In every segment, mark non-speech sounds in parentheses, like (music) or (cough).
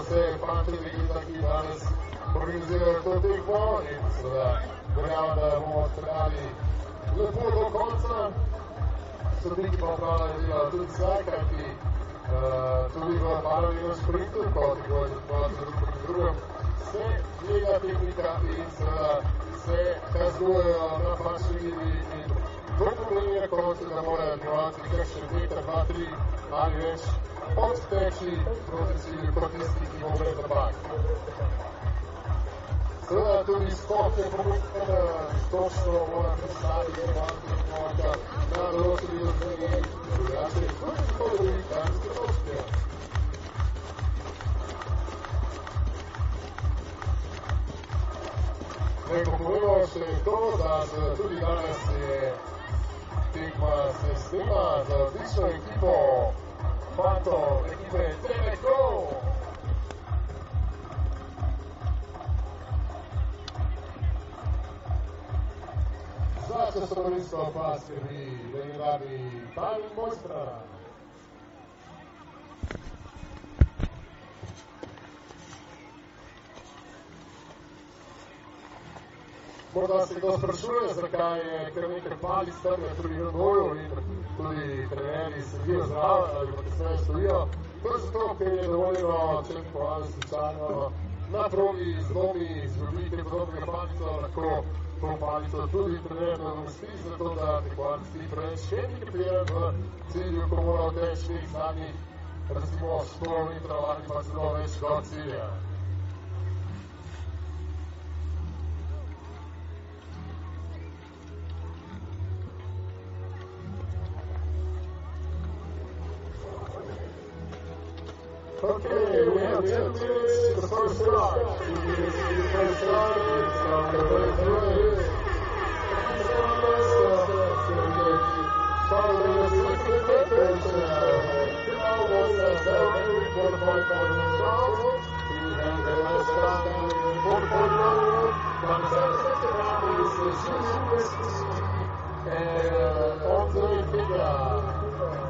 vse fante legenda, ki danes organizirajo to tekmo in seveda verjamem, da bomo strali lepo do konca. Sodniki pa pravijo delo tudi zdaj, kajti tudi v paralelnem sprintu, kot je bilo tudi v drugem, se lega tehnika in seveda se kazujejo na paši liniji in to pomeni na koncu, da morajo kar še meter, dva, tri mariage, podstrehi profesyjny kotliski i mądrego braka. Była tu istotna pomówka, to, co ona przedstawi Ewangelia na rozwiązanie raczej republikańskiej Polsce. Tego mówiło się to, że tu danas je Tikva se snima za odličnu ekipu fatto l'equipe Tremetro. Sacco sopravvisto a passi di Leonardi Palmostra. Morda se kdo sprašuje, zakaj je kar nekaj palic tam tudi na boju in tudi trenerji sedijo zraven ali pa kasneje stojijo. To je zato, ker je dovoljeno, če pohvali slučajno na progi z domi, z ljudmi, te podobnega palico, lahko to palico tudi trener nadomesti, zato da tekmovalci ni preveč hendikepiran v cilju, ko mora teči nekih zadnjih, recimo 100 metrov ali pa celo več do cilja. Okay, we have entered the first guard. The first guard is on the first race. And so let's go Following the second preparation, now was a seven one point one shot. He had the last shot in one point one. But the second round is the season And on the figure.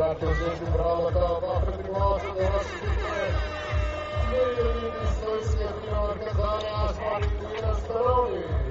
Strategic Bravo Patrimosa Dorsky Stoici Evrino Kazania Smart estão Taroni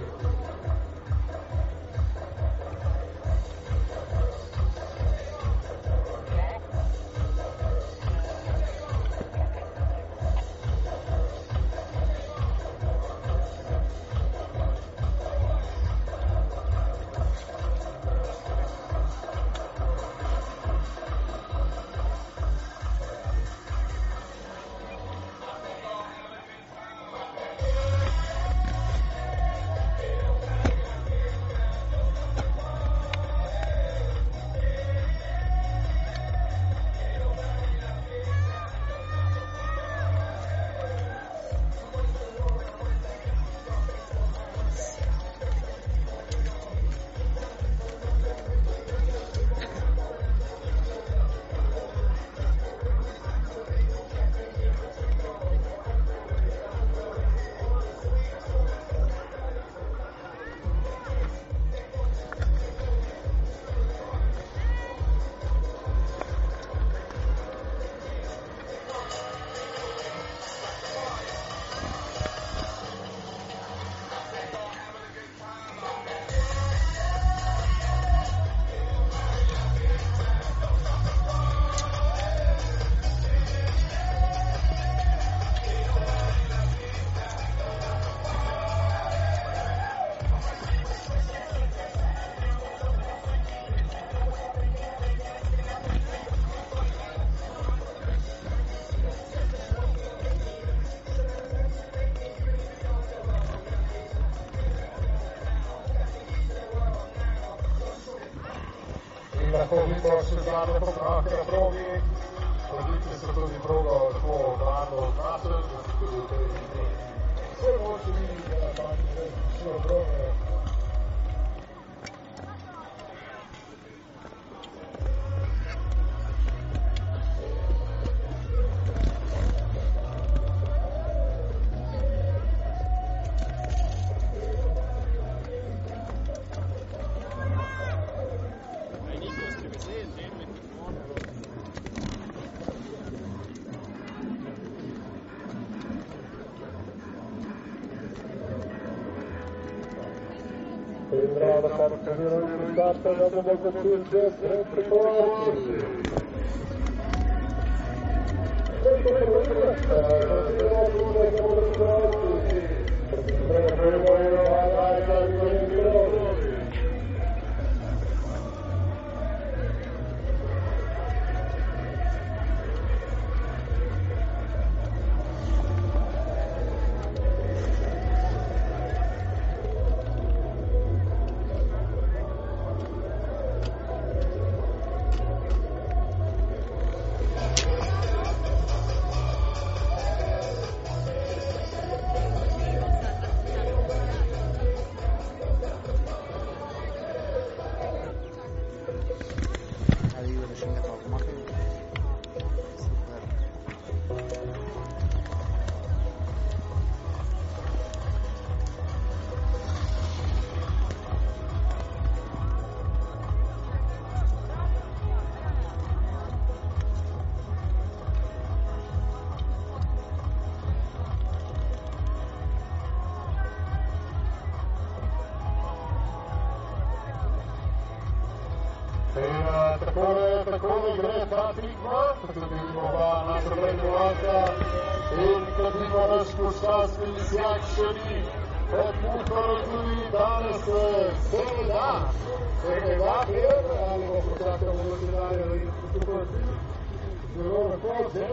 Father, Father, Father. after another local team just before.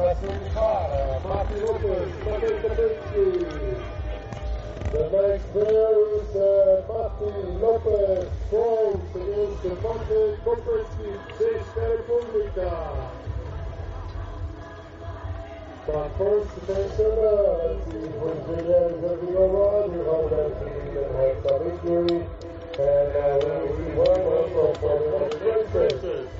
Passou. The next player is uh, Martin Lopez against the Monte Comprehensive Chase But first, let's see when we is to go on. You that has the victory. And uh, we will the.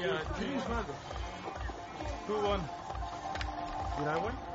Yeah. Who won? Did I win?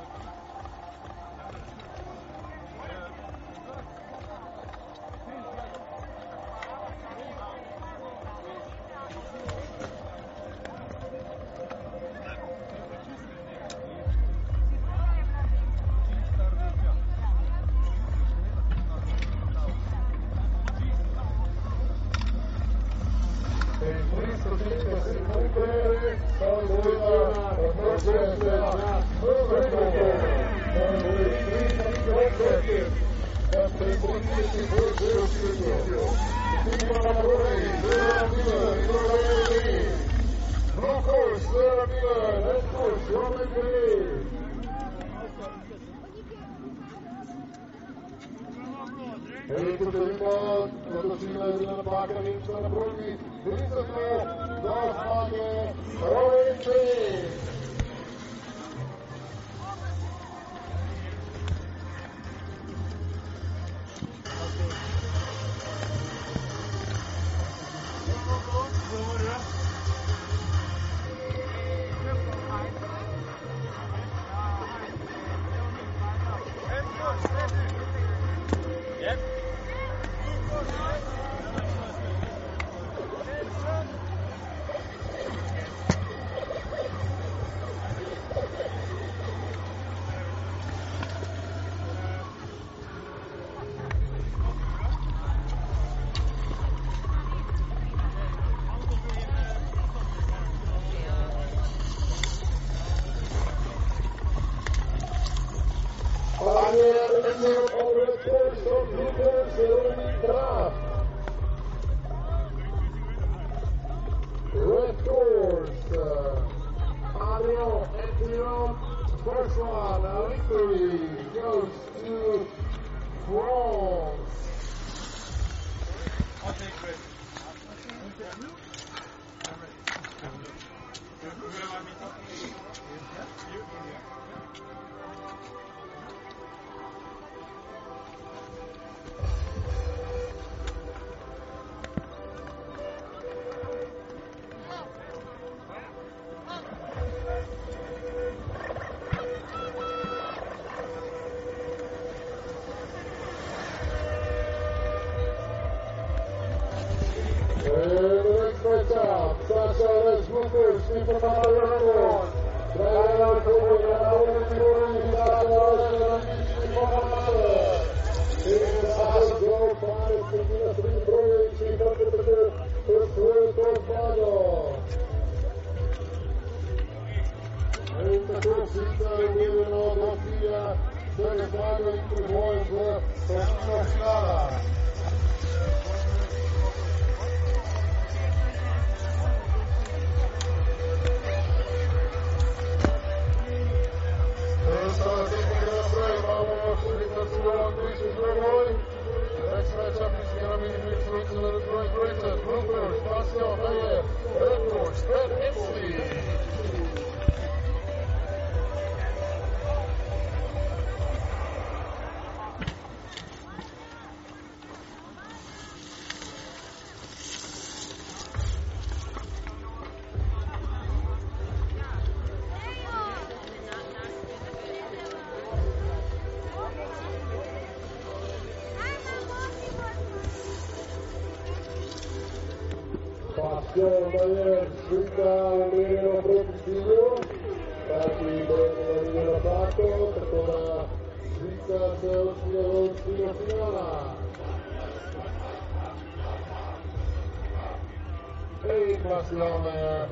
Barcelona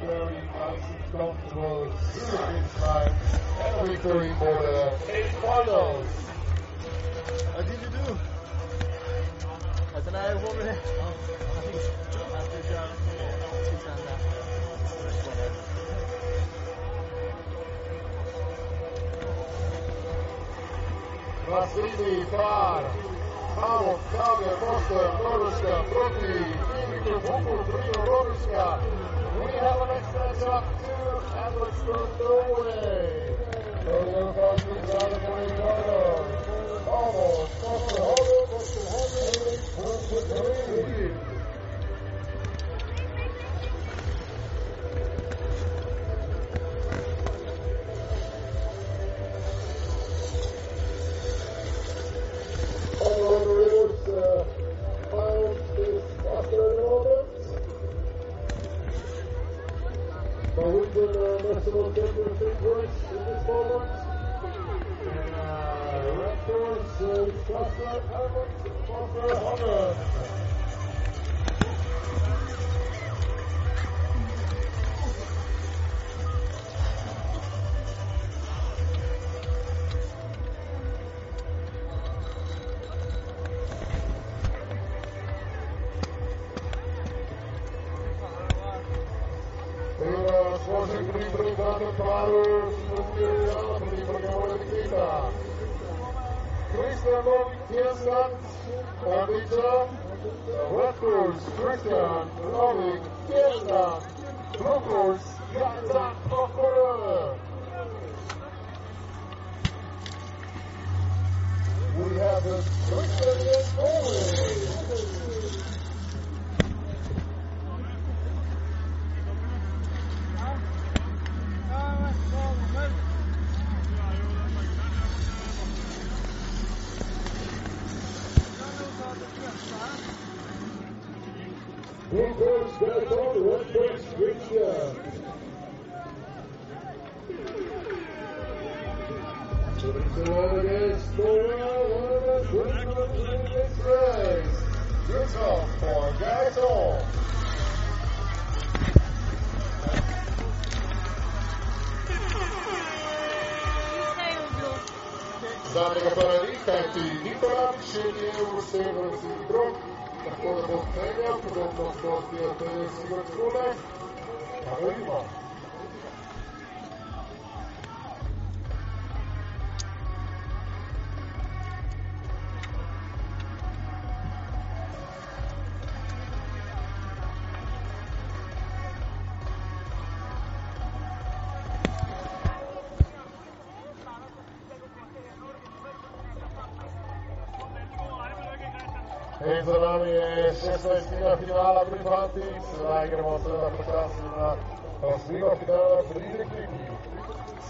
very uncomfortable shooting slide and victory for the finals. How did you do? That's an eye woman. Vasili Tar. Tamo Kave postoje Norveška proti Ivicu Vuku Trio Norveška. We have to Alex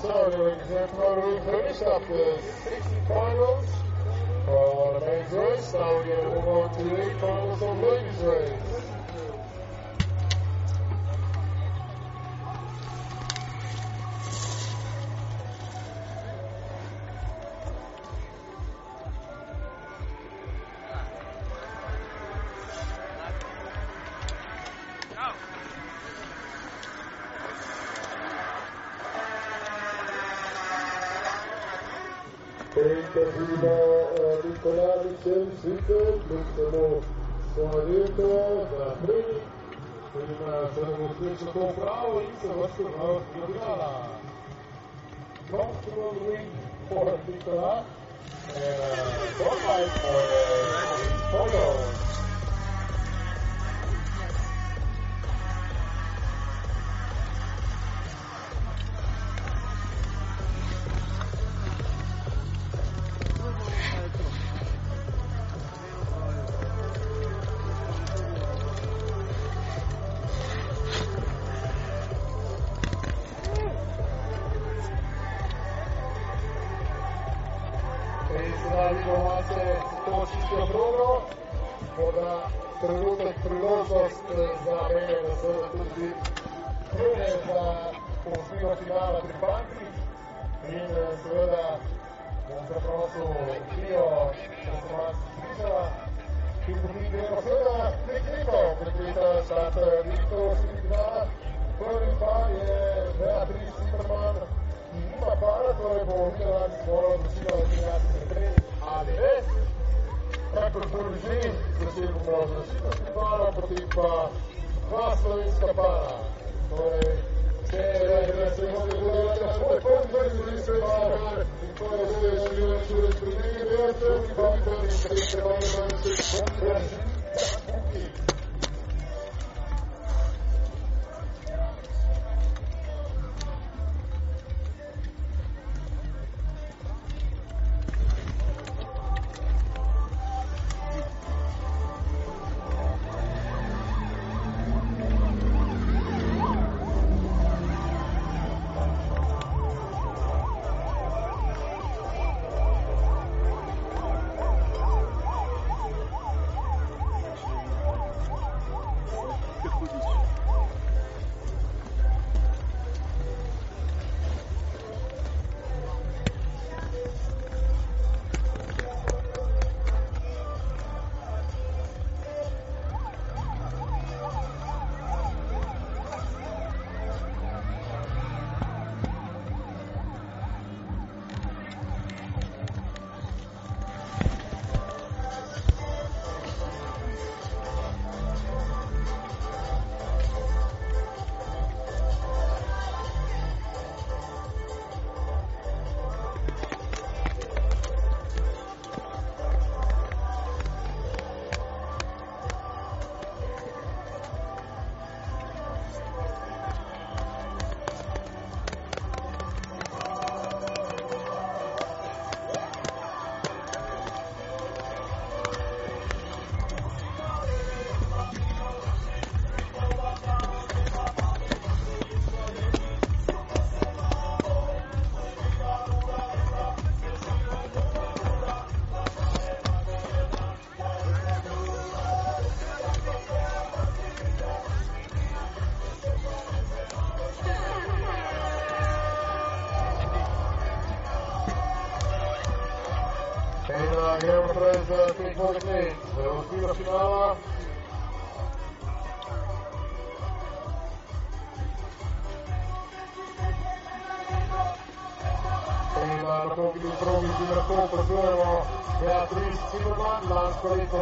So, ladies we finished up the final finals for the men's race. Now we're going to move on to the finals of ladies' race. kojima se revoluciončno to pravo in se vrsto navdala. Comfortable win for Nicola and a uh, for uh, lahko poznujemo Beatrice Zimmerman, lansko leto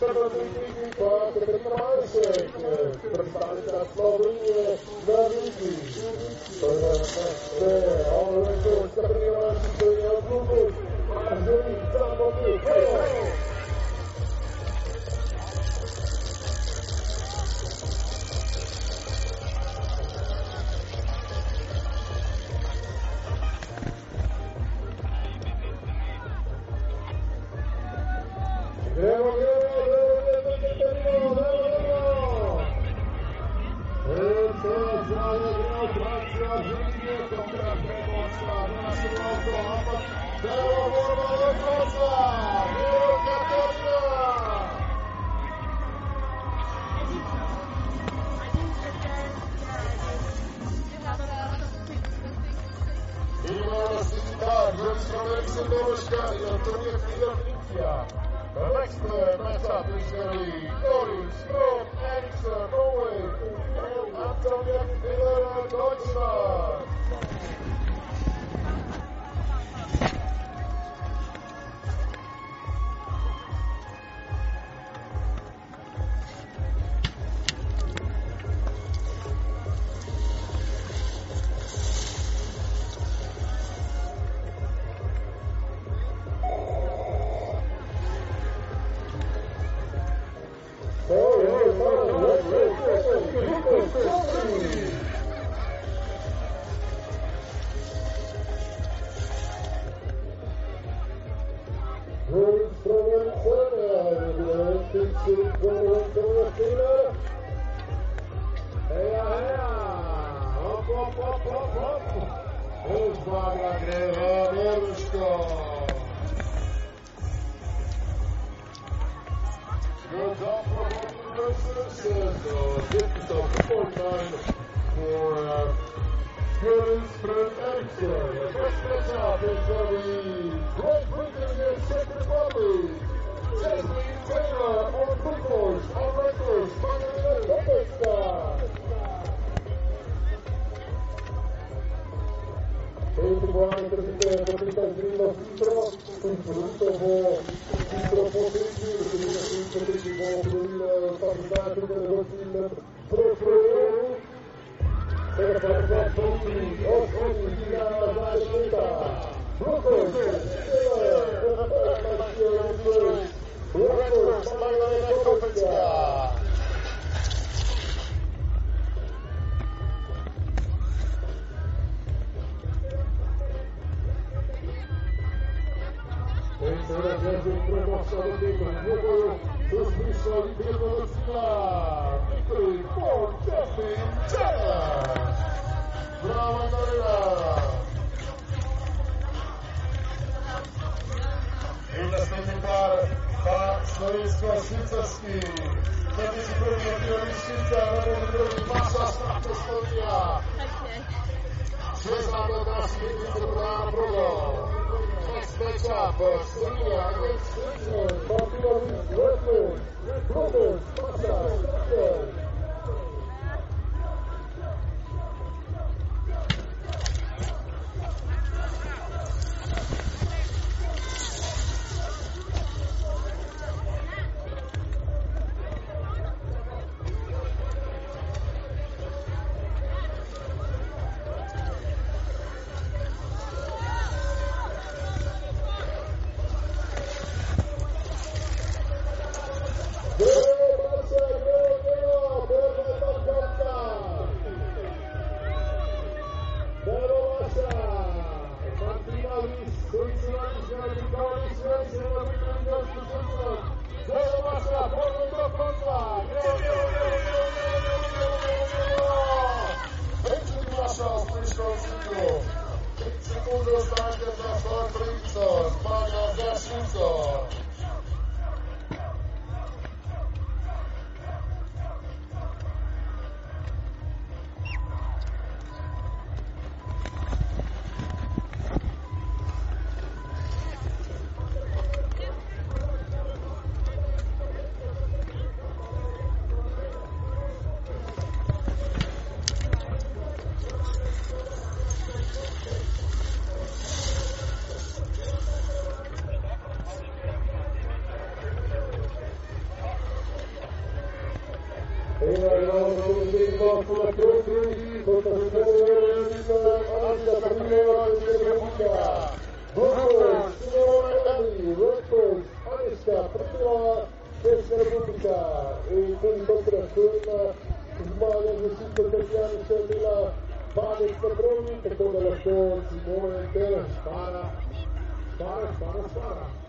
представителей Парламента Федерации, представителя Словении, Para, para, para, para.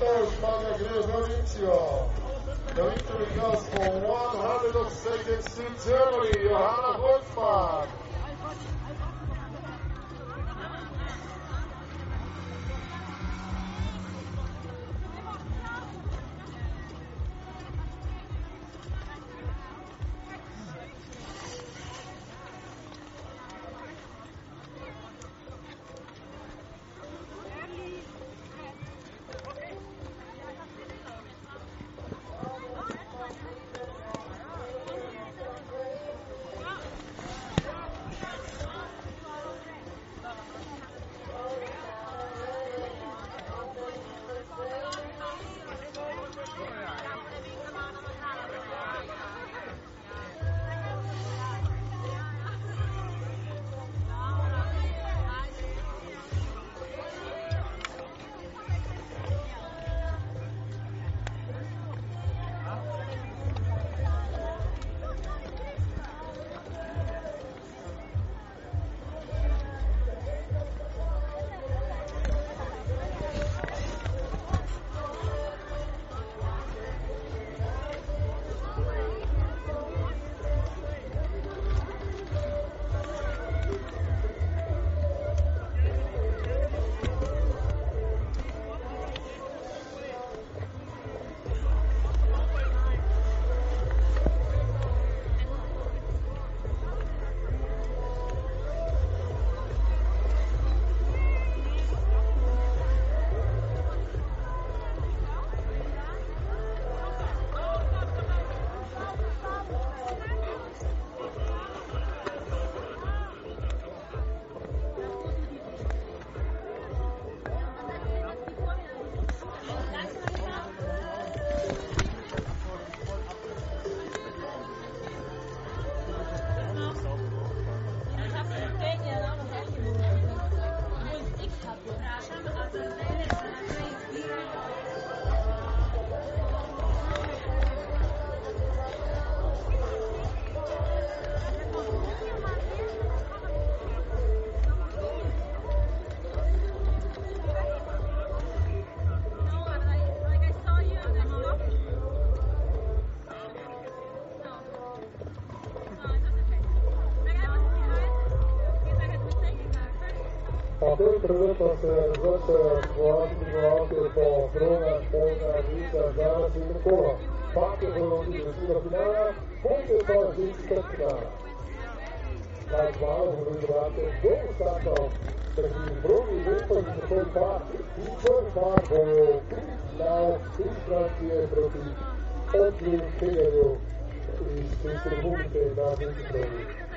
first by Magnesia. The victory goes for 162 Germany. Fattori predvsem se vladi prebivalce po brojnem možna lista zdravja in tako. Pak je bilo tudi do finala, potem pa ženska finala. Naj hvala zavezovate do vsakov, proti drugi letos tako dva in prvi dva bo priznal Islandije proti Otlu Federju iz Republike Narodne Slovenije.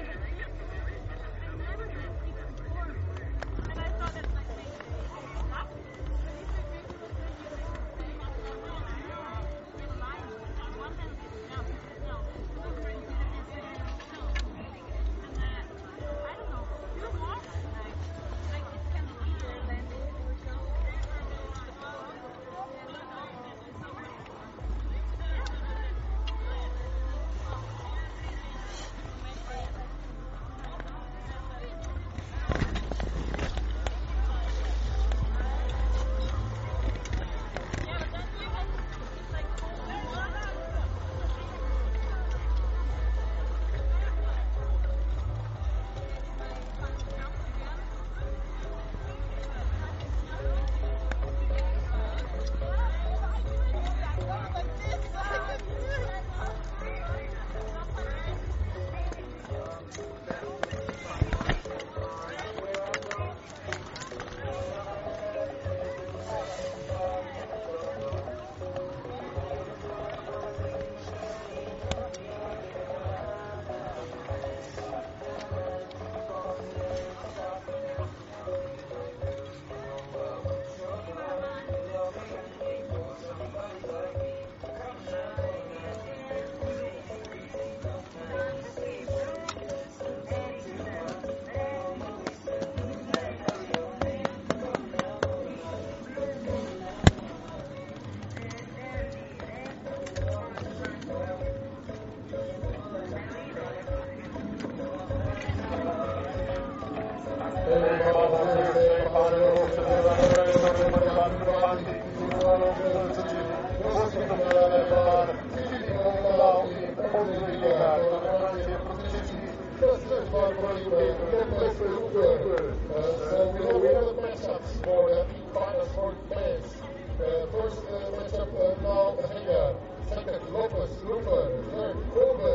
points for the final fourth place. The first uh, matchup uh, now Bahia, second Lopez Rupert, third Kobe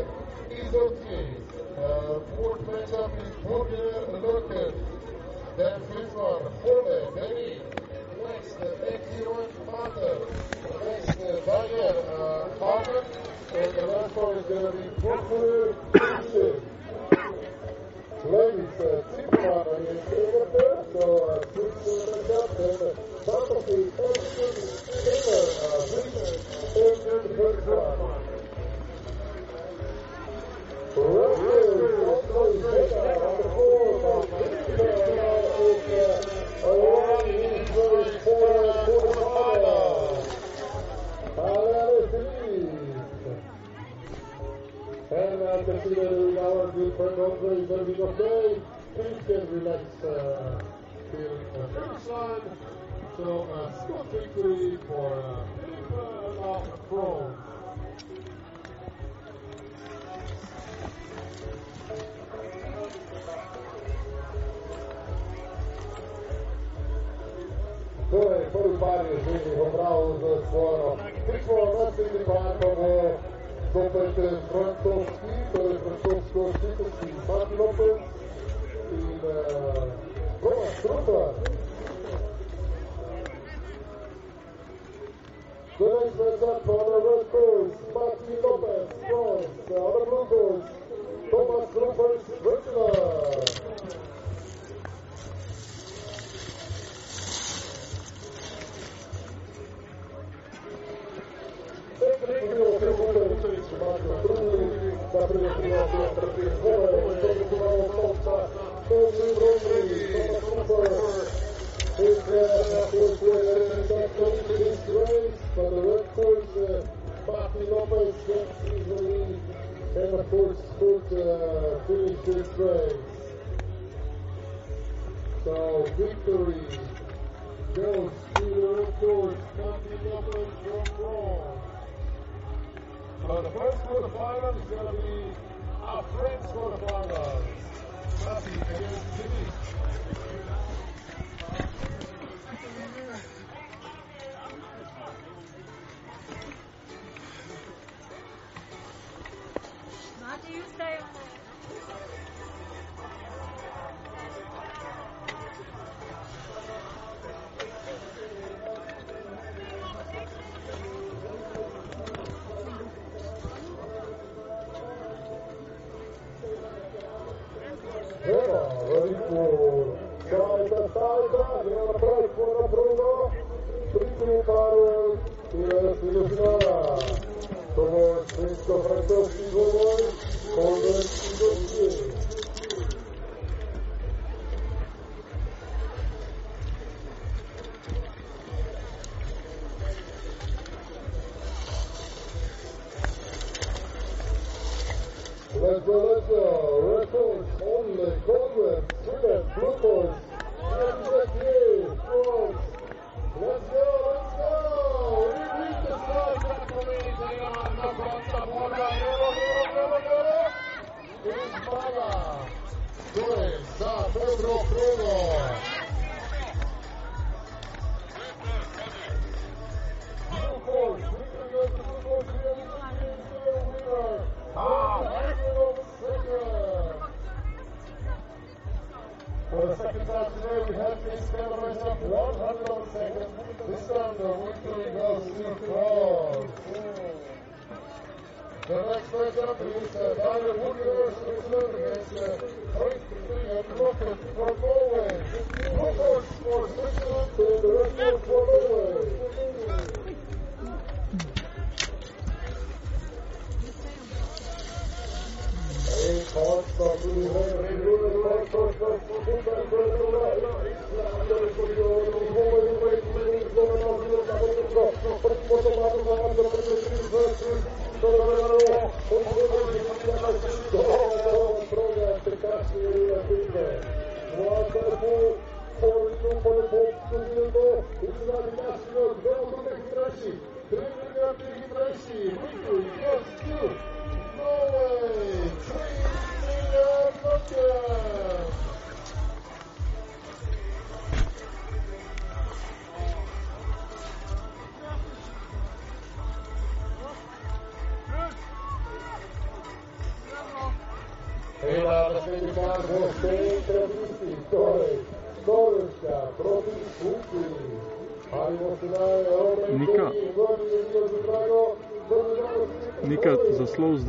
Izoki, uh, fourth matchup is Borgia Lurker, then fifth one Hole Berry, next uh, Ekiron Father, next uh, Bayer uh, Harvard, and the last one is going to be Portfolio. Hopefully everybody's. Please can relax uh, the. So, uh, Scott victory for uh, of Chrome. Torej, prvi par je že v obravnavah s svojo. Nas pa Robert Frankowski, Robert Frankowski, i Mati Lopez i Tomasz Krupa. The next man's up on the red course, Mati Lopez, Ross, on the blue course, Tomasz Krupa, Switzerland. victory goes to George Company Numbers from Raw. So the first quarterfinal is going to be our friends quarterfinals. Happy against Jimmy. Not do you stay on اور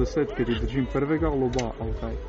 set que die Gym Perfect Loba Altai.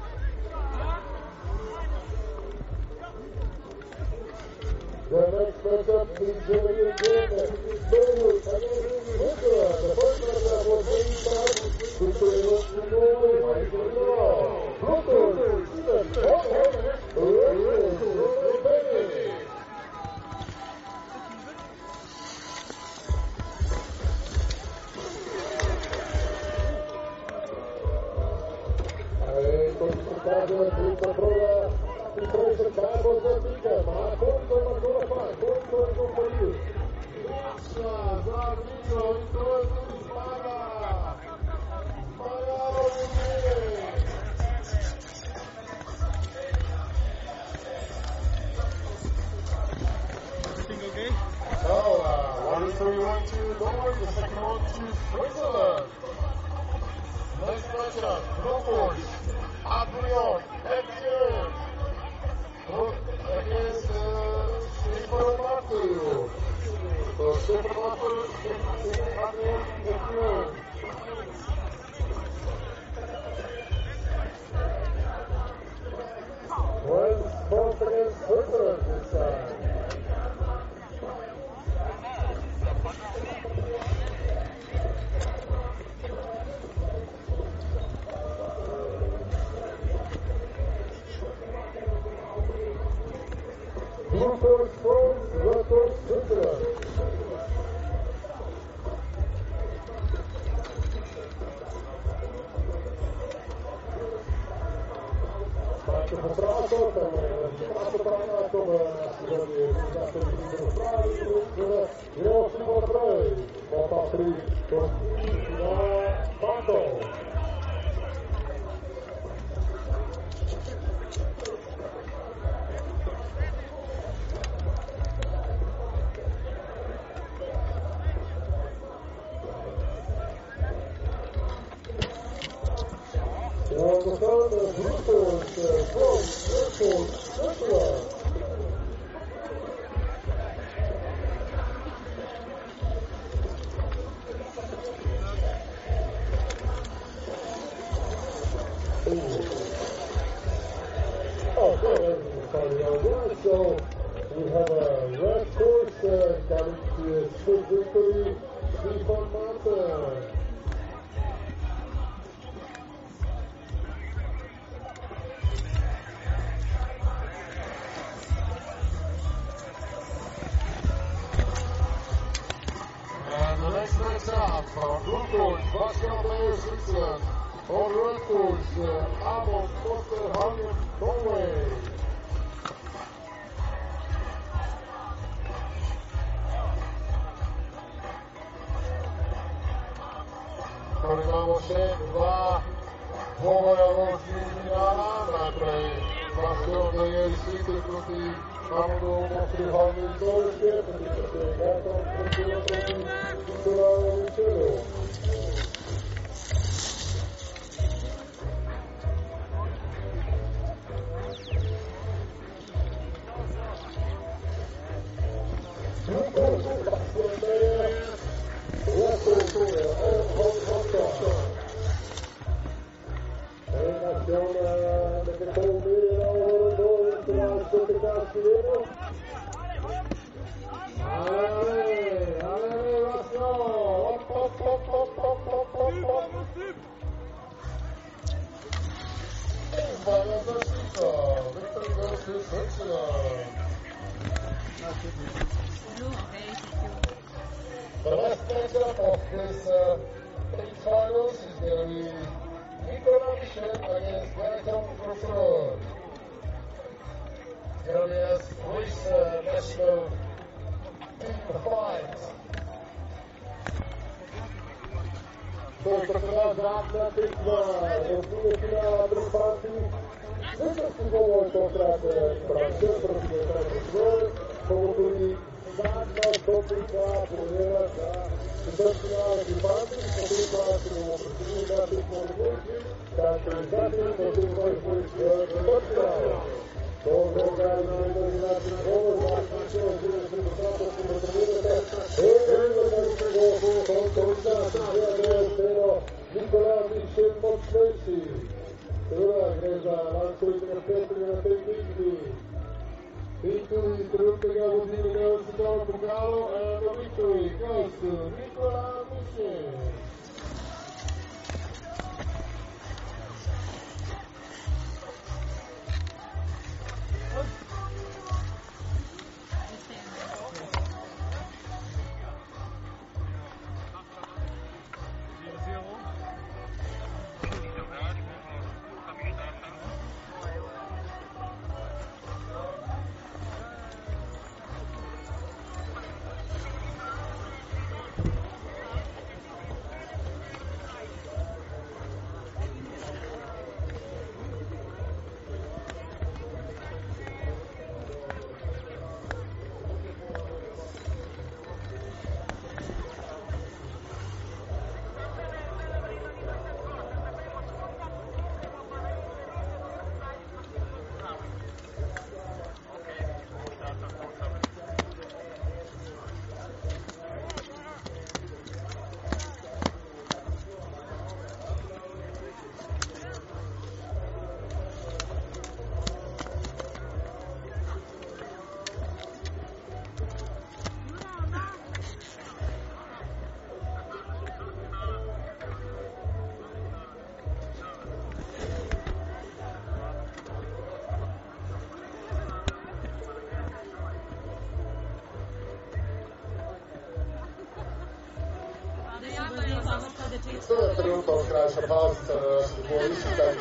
salvato il buonista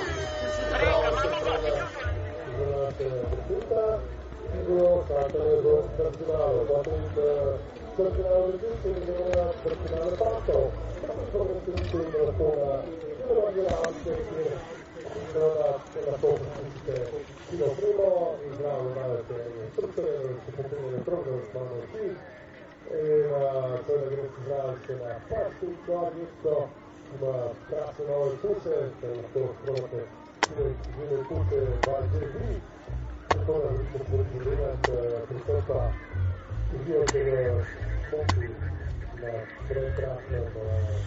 figura che è cresciuta figura che è personale dopo il personale giusto il personale fatto dopo il personale con figura di anche che ancora la cosa esiste fino primo il bravo male che è tutto il comune del proprio stanno qui e quella che si tratta è la parte un po' giusto има прекрасни нови курсе, на хората видят курсе 20 дни, хора различно подразумеват присъства и вие от тези на прекрасна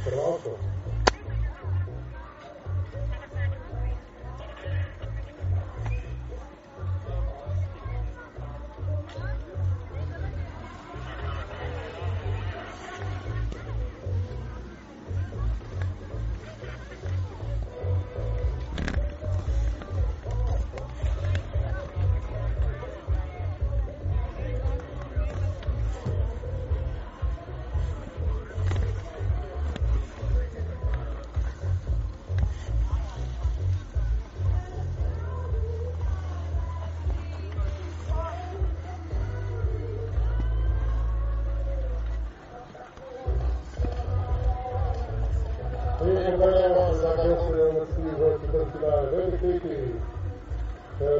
Кралство.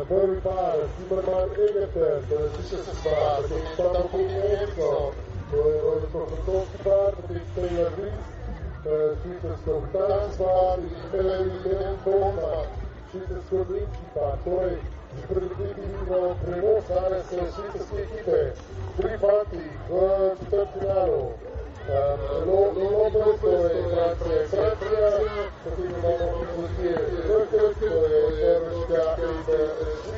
Prvi par, Zimmerman Egerten, to je švicarski par, potem Stefan Kuhnenko, to je francoski par, potem Taylor Rees, švicarsko-britanski par in Melanie Ben Bowman, švicarsko-nemški par. Torej, že pred leti vidimo prevoz danes švicarske ekipe. Tri fanti v četrtfinalu. Nu, nu mă pot exact exact, să fiu la o discuție exactă, Europea este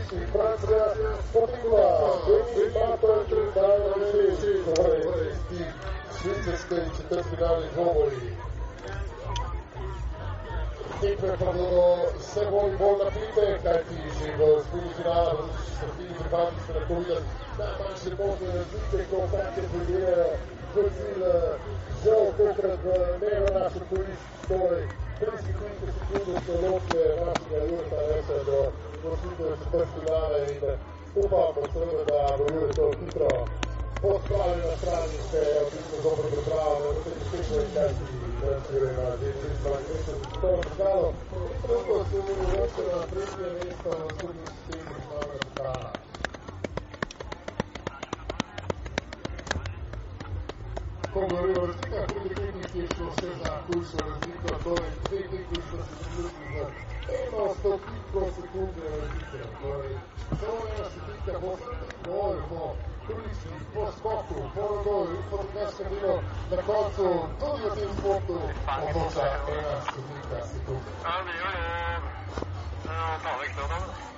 și Franța, continua, vechi, patru, dar nu și vor resisti. Știți că citesc finalul jocului. Sempre quando se vuoi buon aprile, capisci, lo spingirà, lo spingirà, lo spingirà, lo spingirà, lo spingirà, lo spingirà, lo spingirà, lo spingirà, v cilj, žal tokrat v našo korist, torej 30 sekunde so ločile našega Jureta Resa do vrstitev četrtfinale in upamo seveda, da bo Juret to hitro postavil na strani, se je odlično dobro pripravljeno, da se je tekmo in kaj si Torej, na 2022 to razgalo. Prvo se je vršilo na tretje mesto v sodni sistemu Islava konvarıyoruzda kulübün geçmişlerden kurşunuzda dolayı teknik kurşunuzda en az topik prosekunde dolayı. Sonra stikta volvo, kulisti, po skoku, po rogoju, po nešto bilo, na koncu, tudi u tim sportu, otoča ena stikta sekunde. Ali, ali, ali, ali, ali, ali, ali,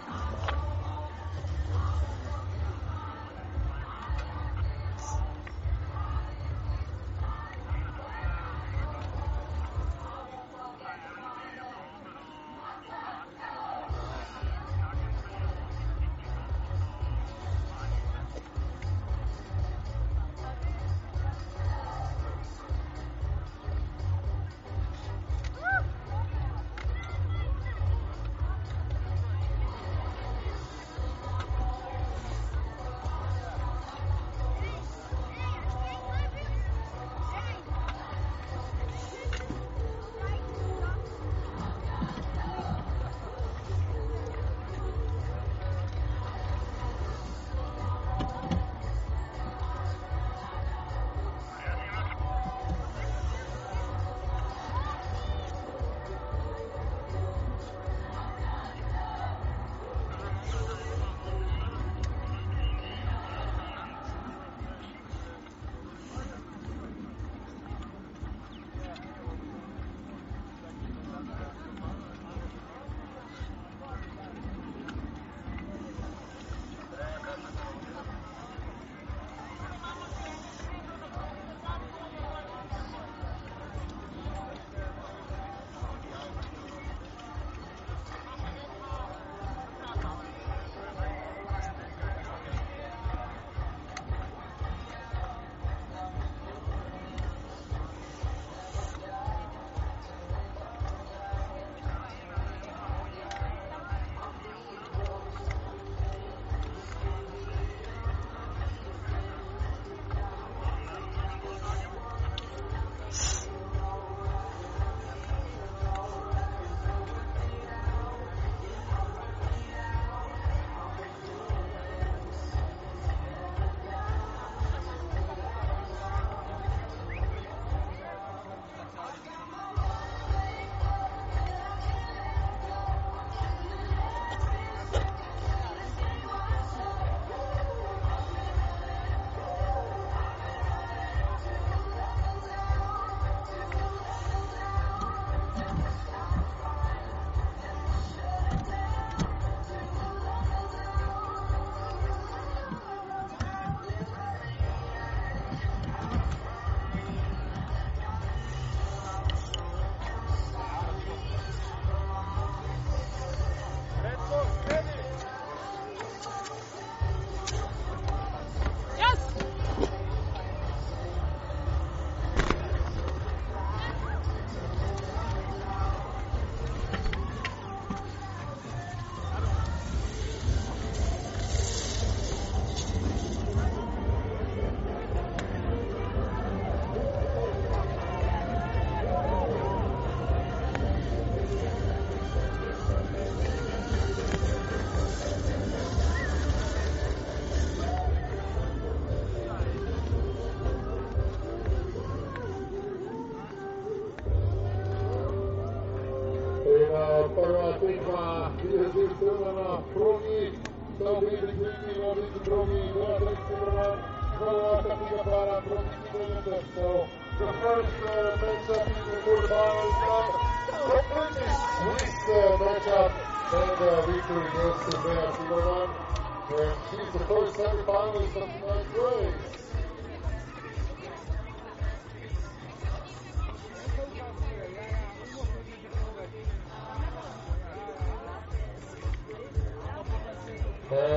And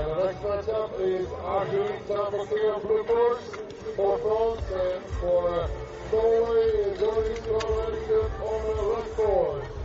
the next match up is Ahu Tapakir Blue Force for France and for Norway is Jordi Stroll Over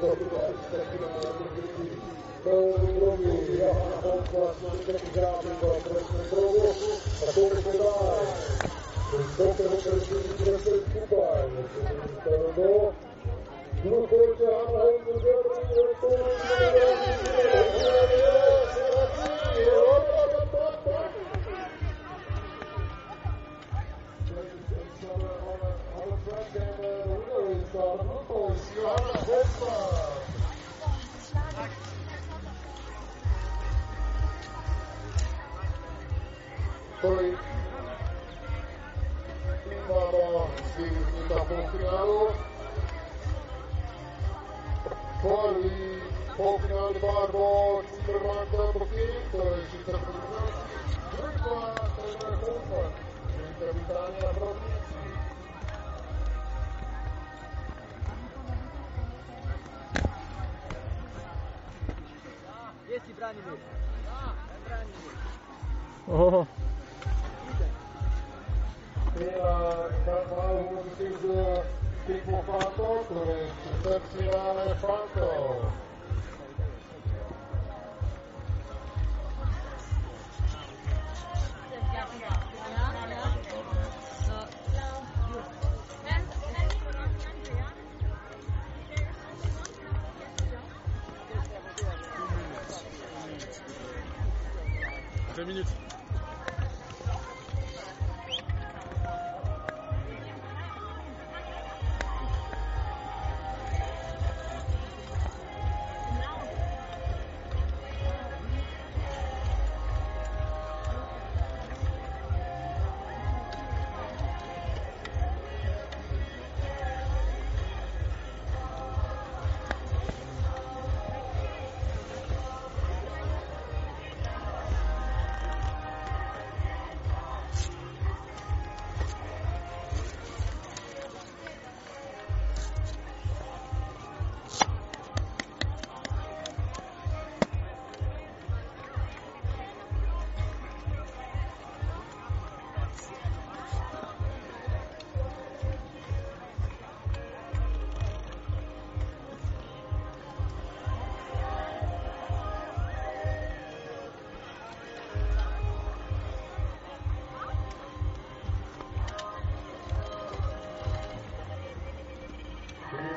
ಹೋಗುವ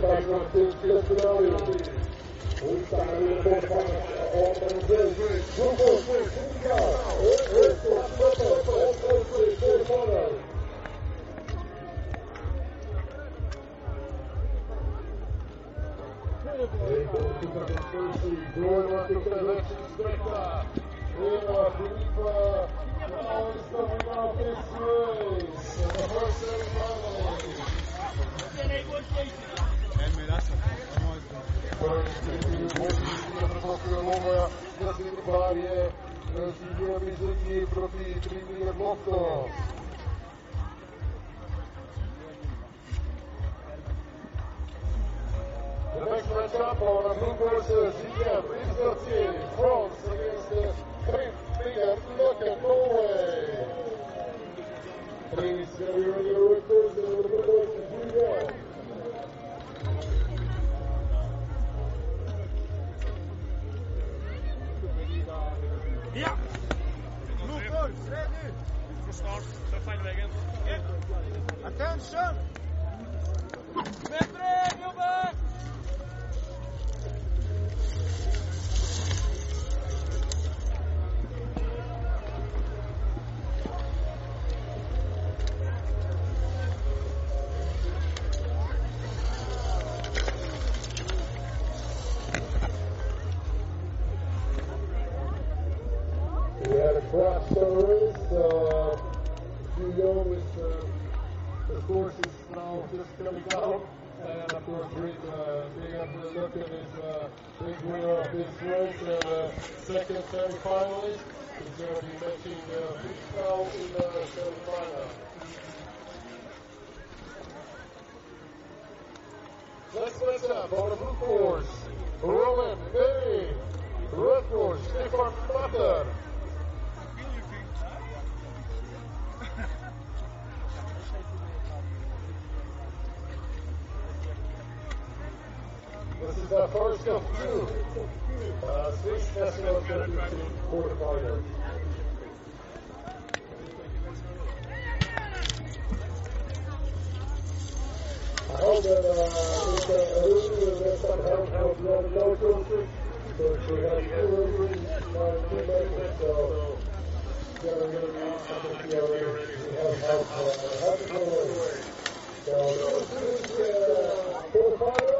Congratulations. The next matchup on Blue versus GM is the team France against the Green Finger Look at Norway. Please, we are the records of the Blue versus GM. Ja! Motor, ready! For start, feil veien. Attention! Nedre, jobber! Hugo is uh, the course is now just coming out. And of course, Big, uh, Big Upper Looking is uh, big winner of this race and uh, second semifinalist. He's going to be matching uh, Biscow in the semifinal. Let's match up on the blue course. Roman Berry. Red course, Stefan Butter. the first of two uh, Switch Festival quarterfinals. I hope that uh, Lucy will get some help from the local because we have two injuries by two so we are going to something here already. We have help, uh, help the So, Lucy's uh, quarterfinals.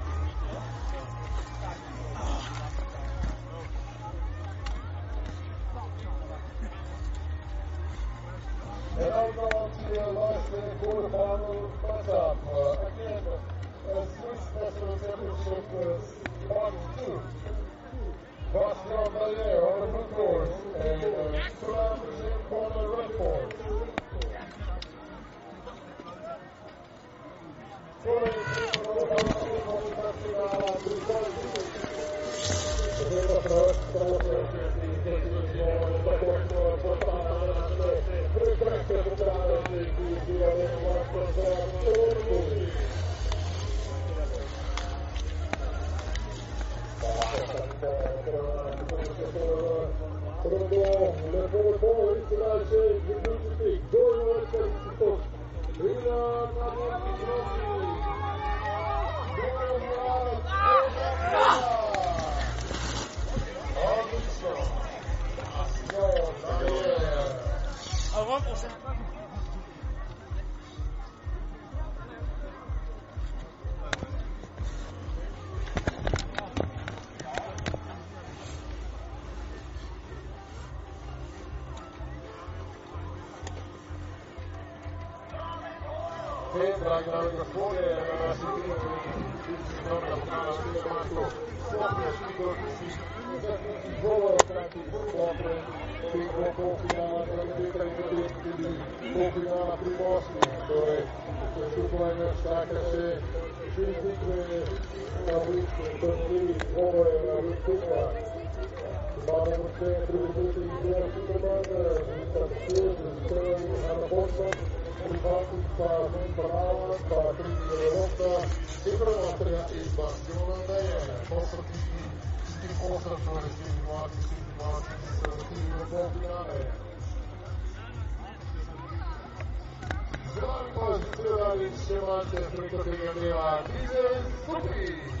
And I'll go on to the last uh, quarterfinal matchup. Uh, again, uh, Swiss National Championship uh, Part 2. Bastian Bayer on the blue course and uh, Sulan Jim on the red course. Au revoir Avant, on s'est che la Gascone aveva sentito il nome della finale del campionato proprio singolo il volo tratti proprio che confina praticamente di confina a più posti dove il Superman stacca se ci dice la vita così volo e la vittoria Vamo sempre tutti i due Superman, l'imitazione, il alla porta, privati pa prava, прибавка направо, программировка и проматрия избавленная после и после развиваться, развиваться, развиваться. Zdravo, zdravi, še imate preko tega dela, krize, skupaj!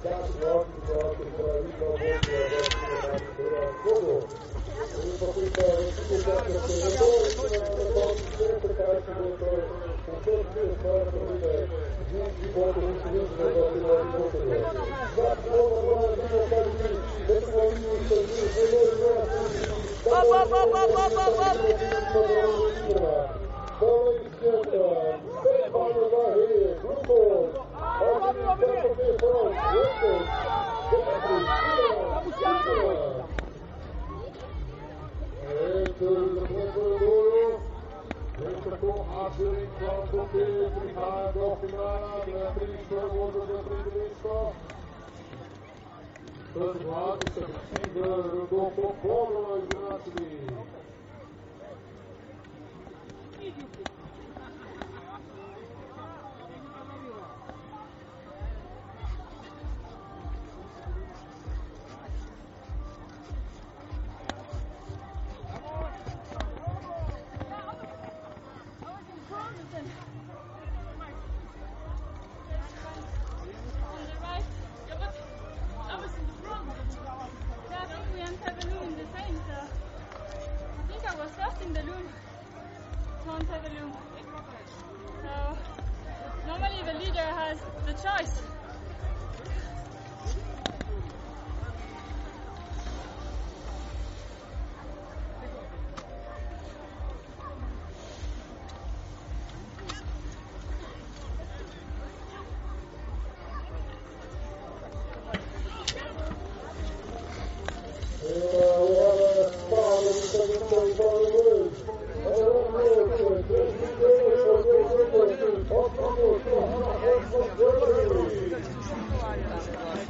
Up, up, up, up, up, up, up. Bola esquerda, sem falha da rede, Bruno, agilidade defensor, Lucas, sempre, tira, com Ágil enquanto Pedro Ricardo ao final, Beatriz Pergunta de entrevista. Transformado, Santiga, Rodolfo Polo, Ignacio. Видите?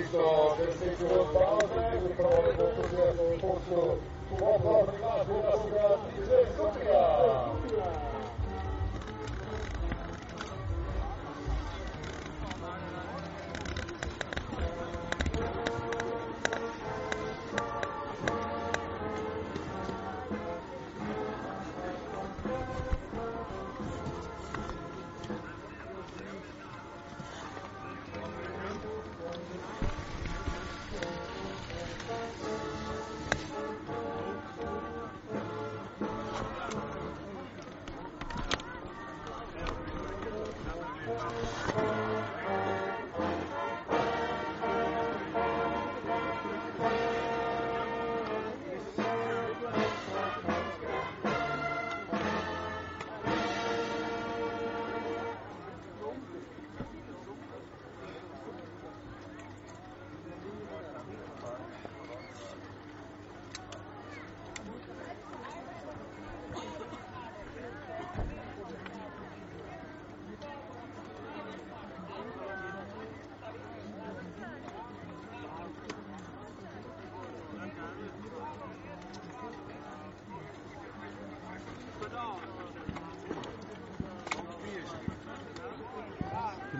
Thank you.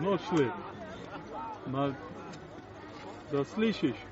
noćni, das da ich.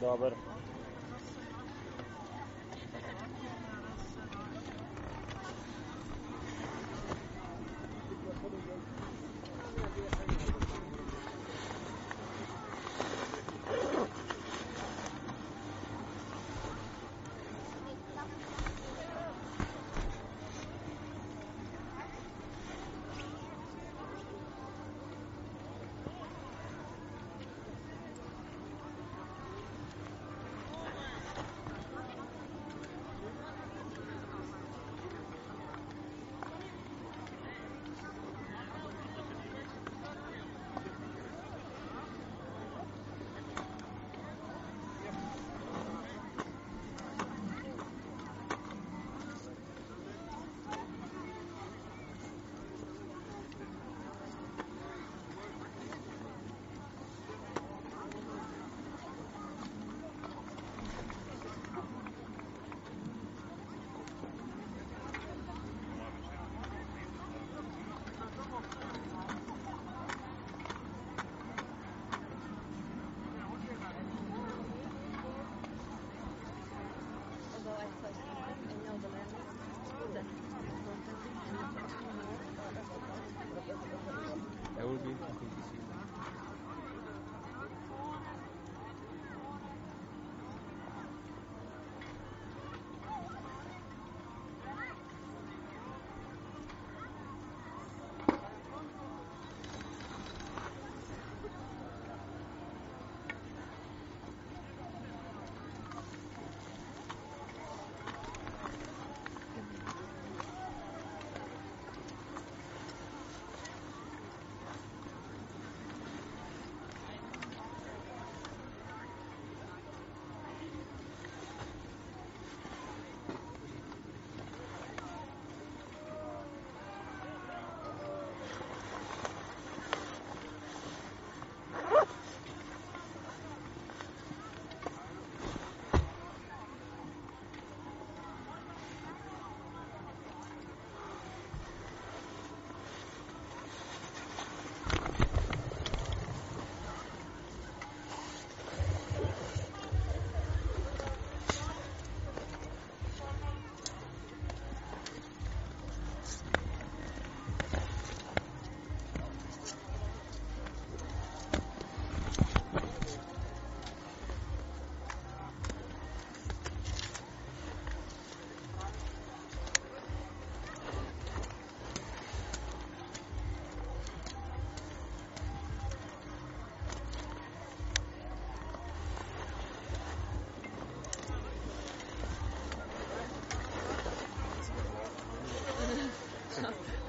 Dobar.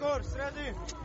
Red course, ready?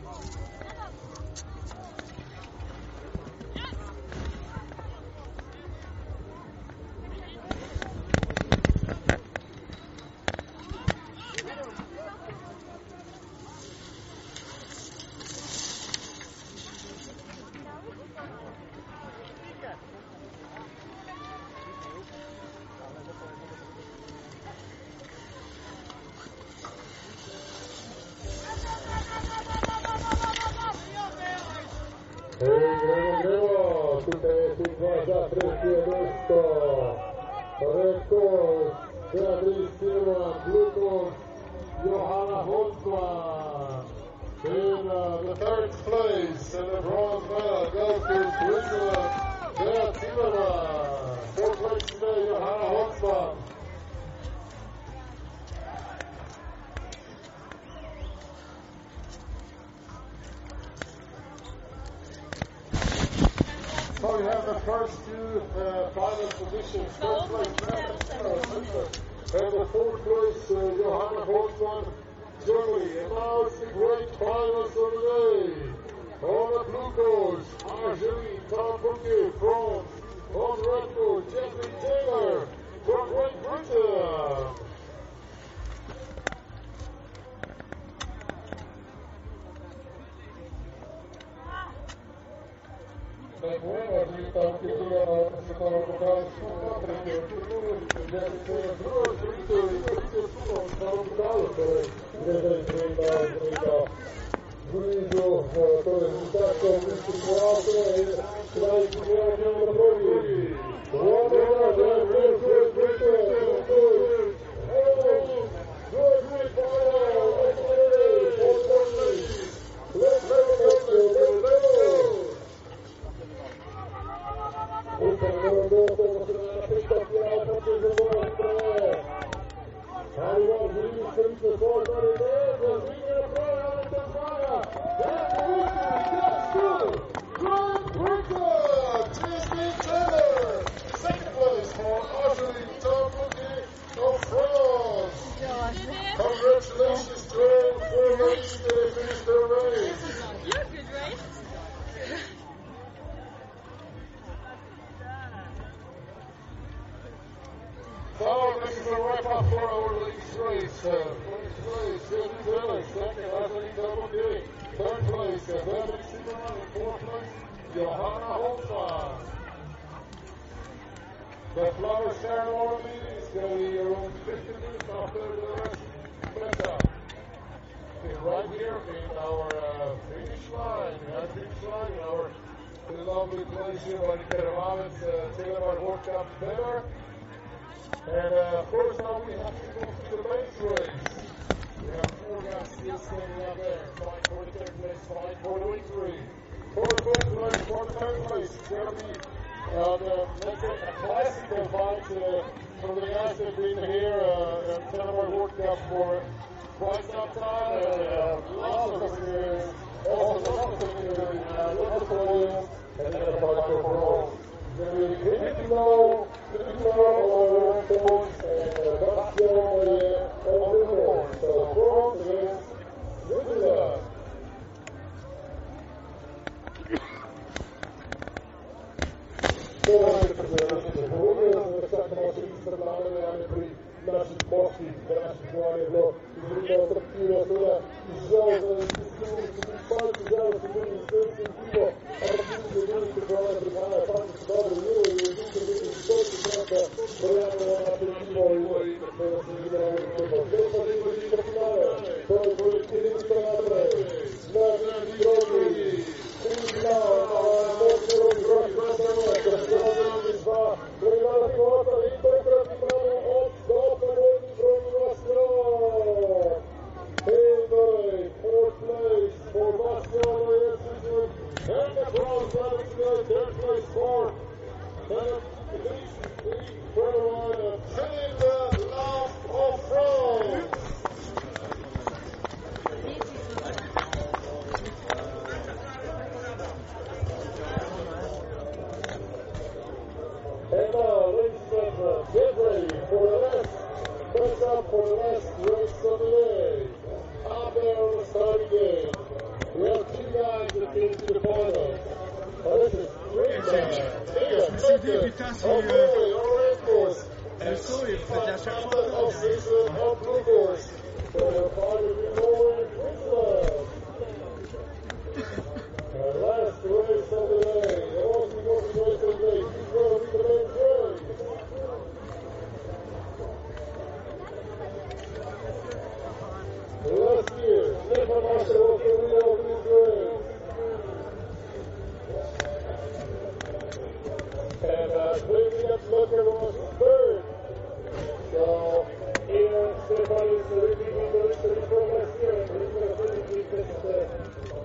Možda predsjedništvo. Rekao, So we have the first two uh, final positions. First place, And the fourth place, uh, Johanna Holtzmann, Germany. And now it's the great finals of the day. On the blue Argeline Tom Bouquet from on red course, Jeffrey Taylor from Great Britain. второго фигуру, который держит Грейда, Грейда. Близу, то есть результатом ситуация и свои фигуры на дороге. Вот это, Thank you.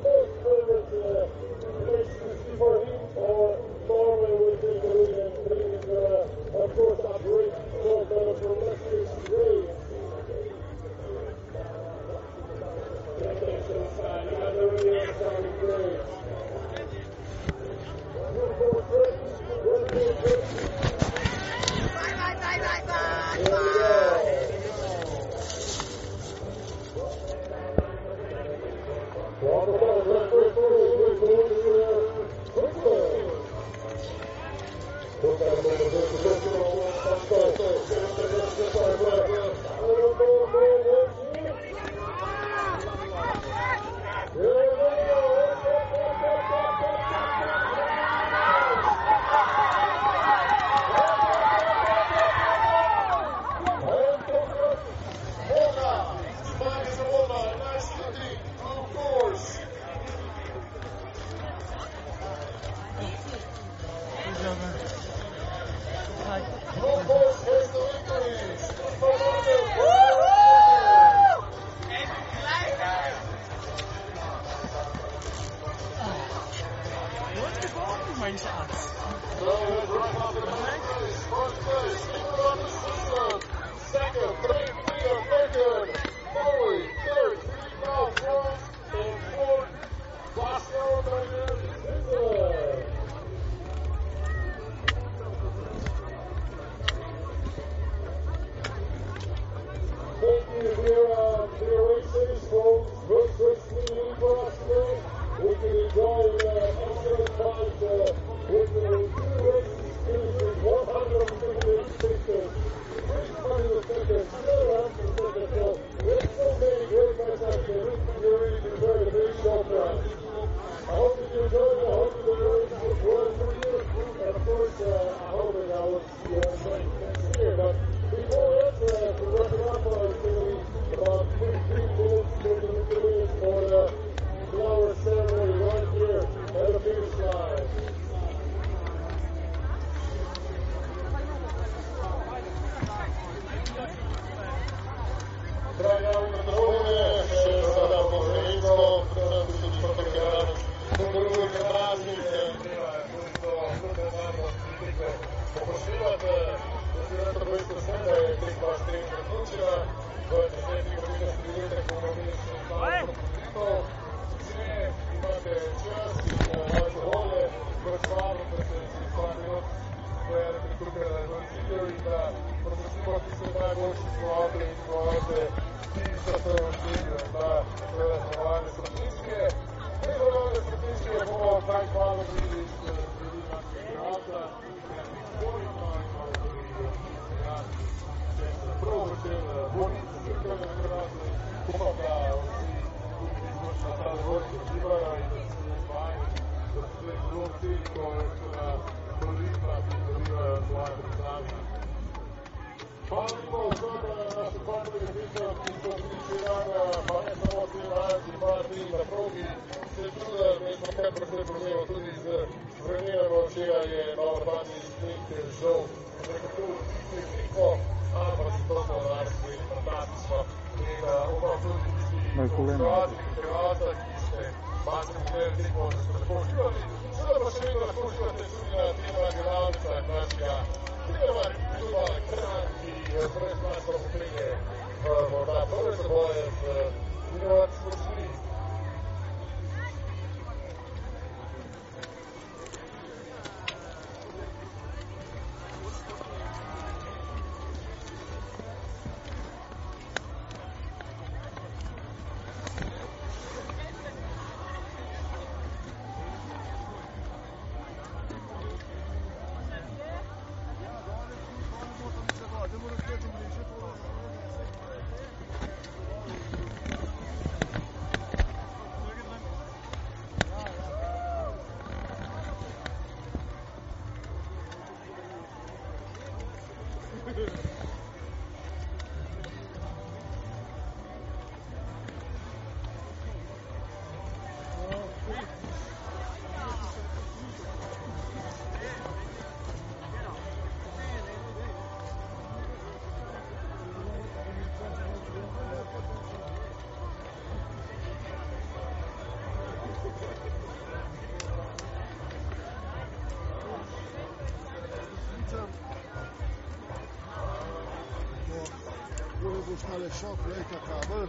Şok ve tekabül.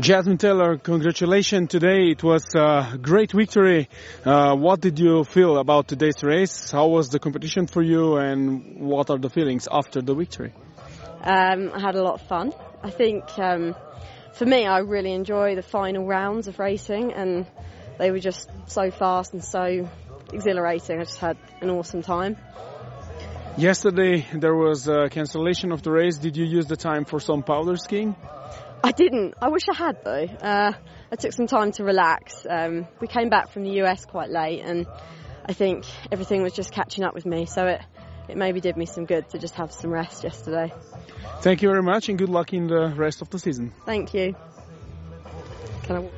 Jasmine Taylor, congratulations today. It was a great victory. Uh, what did you feel about today's race? How was the competition for you and what are the feelings after the victory? Um, I had a lot of fun. I think um, for me, I really enjoy the final rounds of racing and they were just so fast and so exhilarating. I just had an awesome time. Yesterday there was a cancellation of the race. Did you use the time for some powder skiing? I didn't. I wish I had though. Uh, I took some time to relax. Um, we came back from the US quite late, and I think everything was just catching up with me. So it it maybe did me some good to just have some rest yesterday. Thank you very much and good luck in the rest of the season. Thank you. Can I?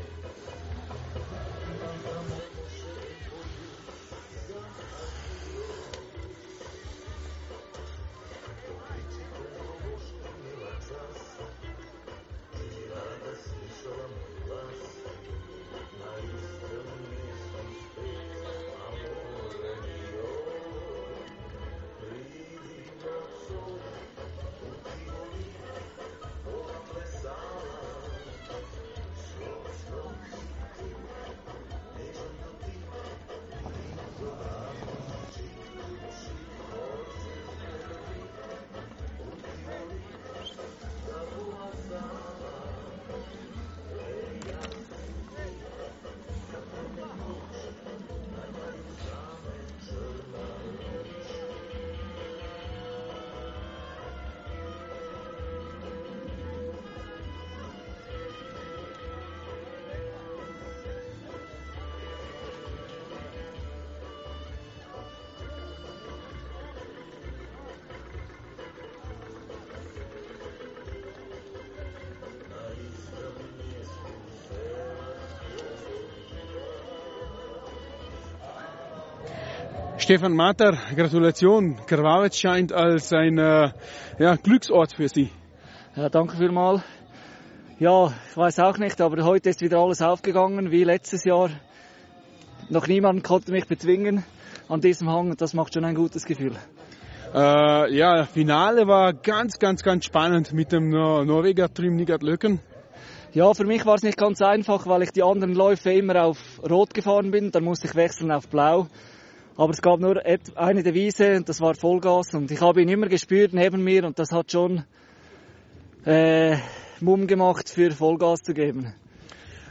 Stefan Mater, Gratulation. Krwawitz scheint als ein äh, ja, Glücksort für Sie. Ja, danke vielmals. Ja, ich weiß auch nicht, aber heute ist wieder alles aufgegangen, wie letztes Jahr. Noch niemand konnte mich bezwingen an diesem Hang und das macht schon ein gutes Gefühl. Äh, ja, Finale war ganz, ganz, ganz spannend mit dem Norweger Trim Nigard Löken. Ja, für mich war es nicht ganz einfach, weil ich die anderen Läufe immer auf Rot gefahren bin. Dann musste ich wechseln auf Blau. Aber es gab nur eine Devise und das war Vollgas. Und ich habe ihn immer gespürt neben mir und das hat schon äh, Mumm gemacht, für Vollgas zu geben.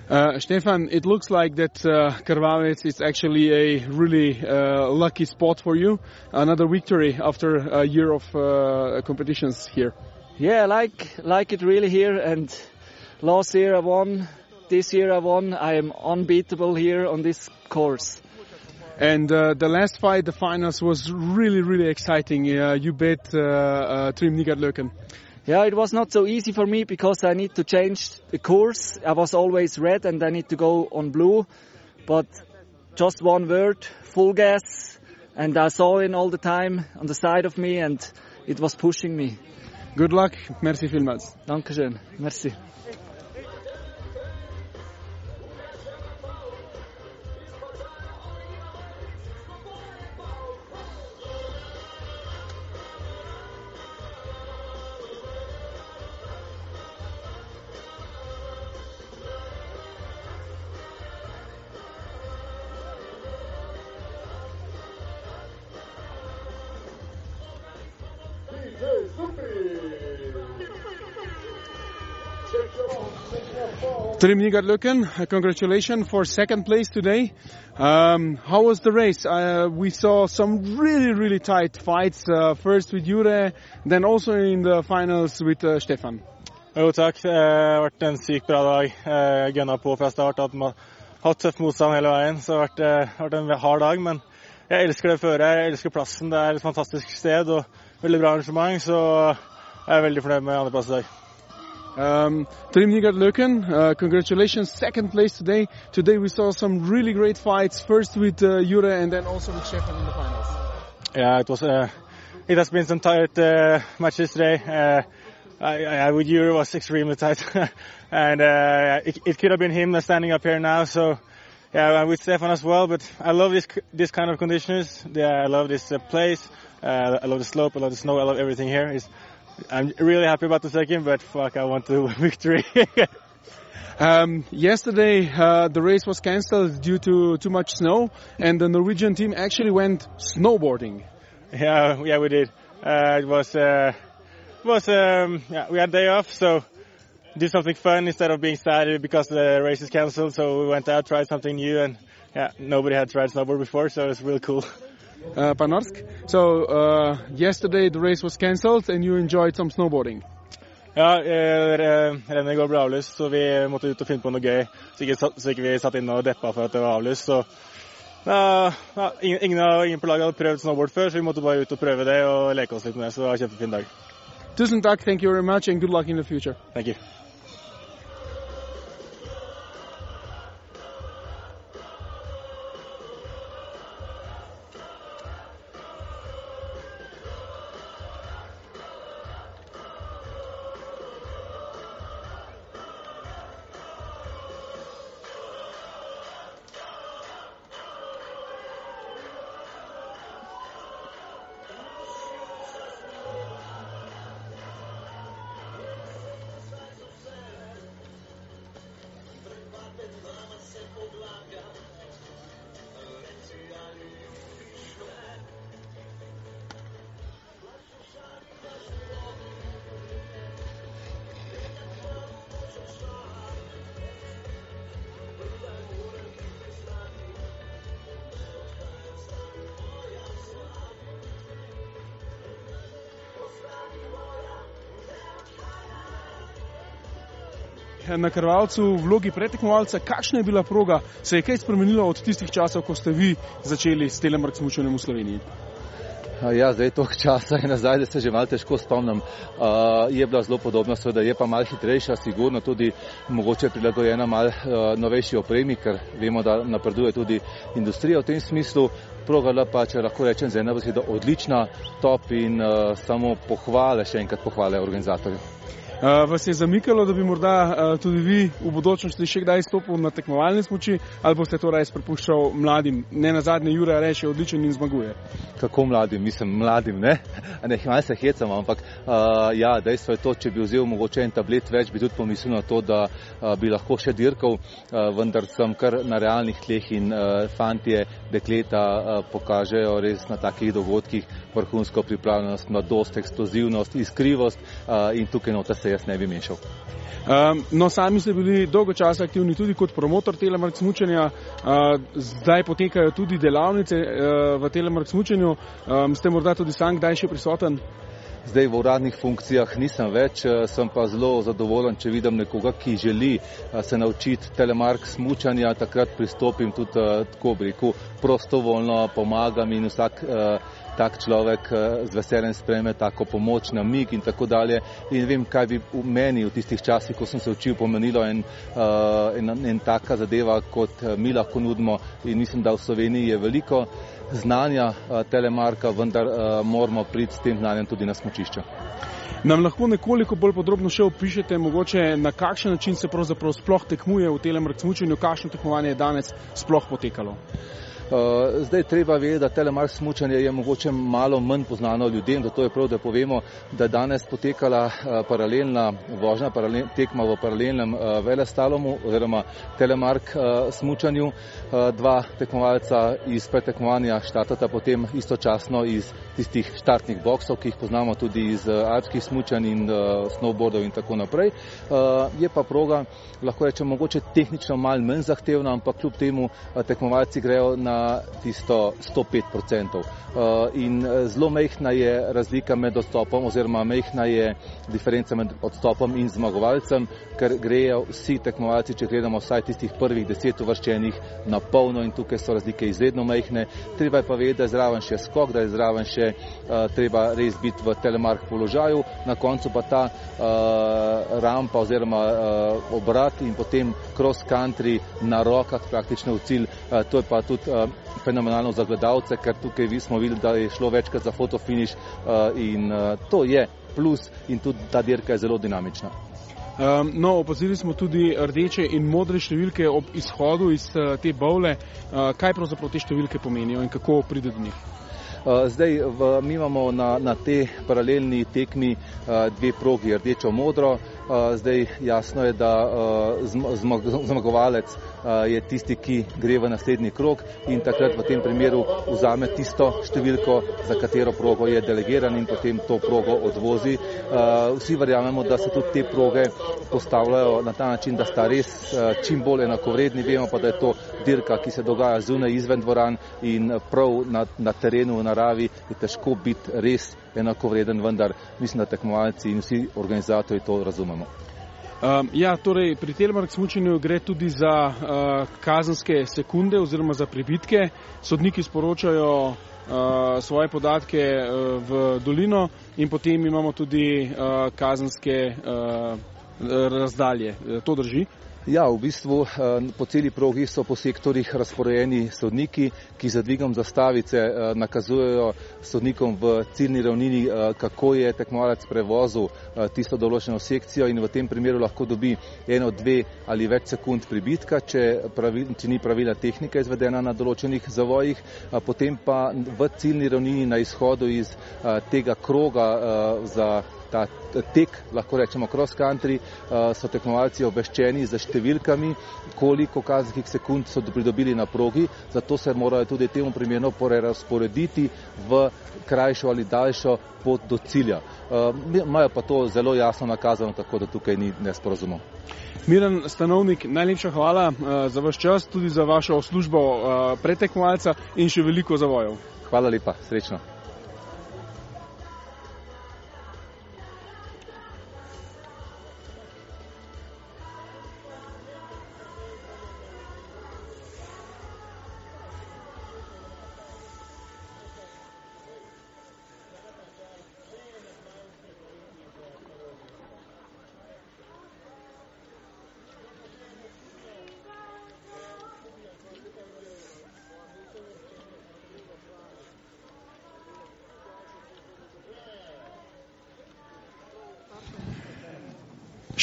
Uh, Stefan, it looks like that uh, Karvavets is actually a really uh, lucky spot for you. Another victory after a year of uh, competitions here. Yeah, I like like it really here. And last year I won. This year I won. I am unbeatable here on this course. And uh, the last fight, the finals, was really, really exciting. Uh, you beat uh, uh, Trim. Yeah, it was not so easy for me because I need to change the course. I was always red and I need to go on blue. But just one word, full gas. And I saw it all the time on the side of me and it was pushing me. Good luck. Merci vielmals. Dankeschön. Merci. Trim Nigard congratulations for second place today. Um, how was the race? Uh, we saw some really, really tight fights, uh, first with Jure, then also in the finals with uh, Stefan. Jo, takk. Det har vært en sykt bra dag. Jeg gunna på fra start. Hatt tøff motstand hele veien, så det har vært, vært en hard dag. Men jeg elsker det føret, jeg elsker plassen. Det er et fantastisk sted og veldig bra arrangement, så jeg er veldig fornøyd med andreplass i dag. Um, Nigard Löken, uh, congratulations, second place today. Today we saw some really great fights, first with uh, Jure and then also with Stefan in the finals. Yeah, it was. Uh, it has been some tight uh, matches today. Uh, I, I, with Jure was extremely tight, (laughs) and uh, it, it, could have been him standing up here now. So, yeah, with Stefan as well. But I love this this kind of conditions. Yeah, I love this place. I love the slope. I love the snow. I love everything here. It's, I'm really happy about the second, but fuck, I want the (laughs) victory. um, yesterday, uh, the race was cancelled due to too much snow, and the Norwegian team actually went snowboarding. Yeah, yeah, we did. Uh, it was, uh, it was, um, yeah, we had day off, so do something fun instead of being sad because the race is cancelled. So we went out, tried something new, and yeah, nobody had tried snowboard before, so it was really cool. (laughs) uh, Panorsk. So uh, yesterday the race was cancelled and you enjoyed some snowboarding. Ja, eh, rennet går ble avlyst, så vi måtte ut og finne på noe gøy. Så ikke, så ikke vi satt inne og deppa for at det var avlyst. Så ja, ja, ingen, ingen, på laget hadde prøvd snowboard før, så vi måtte bare ut og prøve det og leke oss litt med det. Så det var en kjempefin dag. Tusen takk, thank you very much and good luck in the future. Thank you. Na krvalcu v vlogi pretekmovalca, kakšna je bila proga, se je kaj spremenilo od tistih časov, ko ste vi začeli s telemark smučanjem v Sloveniji? Ja, zdaj toliko časa je nazaj, da se že malo težko spomnim. Uh, je bila zelo podobna, seveda je pa malo hitrejša, sigurno tudi mogoče prilagojena malo uh, novejši opremi, ker vemo, da napreduje tudi industrija v tem smislu. Progala pa, če lahko rečem, za eno besedo odlična, top in uh, samo pohvale, še enkrat pohvale organizatorju. Uh, vas je zamikalo, da bi morda uh, tudi vi v budućnosti še kdaj stopil na tekmovalne smoči ali boste to res prepuščal mladim? Ne na zadnje, Jure reče, odličen in zmaguje. Kako mladim? Mislim, mladim ne. (laughs) Ne, malo se hecam, ampak uh, ja, dejstvo je to, če bi vzel mogoče en tablet več, bi tudi pomislil na to, da uh, bi lahko še dirkal, uh, vendar sem kar na realnih tleh in uh, fantje, dekleta uh, pokažejo res na takih dogodkih vrhunsko pripravljenost, mladost, eksplozivnost, iskrivost uh, in tukaj nota se jaz ne bi mešal. Um, no, sami ste bili dolgo časa aktivni tudi kot promotor telemark smučanja, uh, zdaj potekajo tudi delavnice uh, v telemark smučanju. Um, ste morda tudi sam kdaj še prisoten? Zdaj v uradnih funkcijah nisem več, sem pa zelo zadovoljen, če vidim nekoga, ki želi se naučiti telemark smučanja, takrat pristopim tudi tako, bi rekel, prostovoljno pomagam in vsak tak človek eh, z veseljem spreme tako pomoč na mig in tako dalje. In vem, kaj bi v meni v tistih časih, ko sem se učil, pomenilo en, uh, en, en taka zadeva, kot eh, mi lahko nudimo. In mislim, da v Sloveniji je veliko znanja telemarka, vendar moramo priti s tem znanjem tudi na smočišče. Nam lahko nekoliko bolj podrobno še opišete, mogoče na kakšen način se pravzaprav sploh tekmuje v telemark smučanju, kakšno tekmovanje je danes sploh potekalo? Eh, zdaj treba vedeti, da telemark smučanje je mogoče malo manj poznano ljudem, zato je prav, da povemo, da je danes potekala eh, paralelna vožnja, paralel, tekma v paralelnem eh, velestalomu oziroma telemark smučanju. Dva tekmovalca iz pretekmovanja štartata potem istočasno iz tistih štartnih boksov, ki jih poznamo tudi iz alpskih smučanj in snowboardov in tako naprej. Je pa proga, lahko rečem, mogoče tehnično malo manj zahtevna, ampak kljub temu tekmovalci grejo na tisto 105%. Uh, in uh, zelo mehna je razlika med odstopom oziroma mehna je diferenca med odstopom in zmagovalcem, ker grejo vsi tekmovalci, če gledamo vsaj tistih prvih deset uvrščenih na polno in tukaj so razlike izredno mehne. Treba je pa vedeti, da je zraven še skok, da je zraven še uh, treba res biti v telemark položaju, na koncu pa ta rampa oziroma obrat in potem cross country na rokah praktično v cilj. To je pa tudi fenomenalno za gledalce, ker tukaj smo videli, da je šlo večkrat za fotofiniš uh, in uh, to je plus in tudi ta dirka je zelo dinamična. Um, no, opazili smo tudi rdeče in modre številke ob izhodu iz uh, te bovle. Uh, kaj pravzaprav te številke pomenijo in kako pride do njih? Zdaj, v, mi imamo na, na te paralelni tekmi dve progi, rdečo-modro. Uh, zdaj jasno je, da uh, zmagovalec je tisti, ki gre v naslednji krok in takrat v tem primeru vzame tisto številko, za katero progo je delegiran in potem to progo odvozi. Vsi verjamemo, da se tudi te proge postavljajo na ta način, da sta res čim bolj enakovredni. Vemo pa, da je to dirka, ki se dogaja zunaj izven dvoran in prav na, na terenu v naravi je težko biti res enakovreden, vendar mislim, da tekmovalci in vsi organizatori to razumemo. Um, ja, torej, pri telemark smučenju gre tudi za uh, kazanske sekunde oziroma za pribitke. Sodniki sporočajo uh, svoje podatke uh, v dolino in potem imamo tudi uh, kazanske uh, razdalje. To drži? Ja, v bistvu eh, po celi progi so po sektorjih razporejeni sodniki, ki za dvigom zastavice eh, nakazujejo sodnikom v ciljni ravnini, eh, kako je tekmovalec prevozil tisto določeno sekcijo in v tem primeru lahko dobi eno, dve ali več sekund pribitka, če, pravil, če ni pravila tehnika izvedena na določenih zavojih. Potem pa v ciljni ravnini na izhodu iz tega kroga za ta tek, lahko rečemo cross country, uh, so tekmovalci obveščeni za številkami, koliko kazenskih sekund so pridobili na progi, zato se morajo tudi temu primerno prerasporediti v krajšo ali daljšo pot do cilja. Uh, imajo pa to zelo jasno nakazano, tako da tukaj ni nesporazumov. Miren Stanovnik, najlepša hvala uh, za vaš čas, tudi za vašo službo pretekmovalca in še veliko zavojev. Hvala lepa, srečno.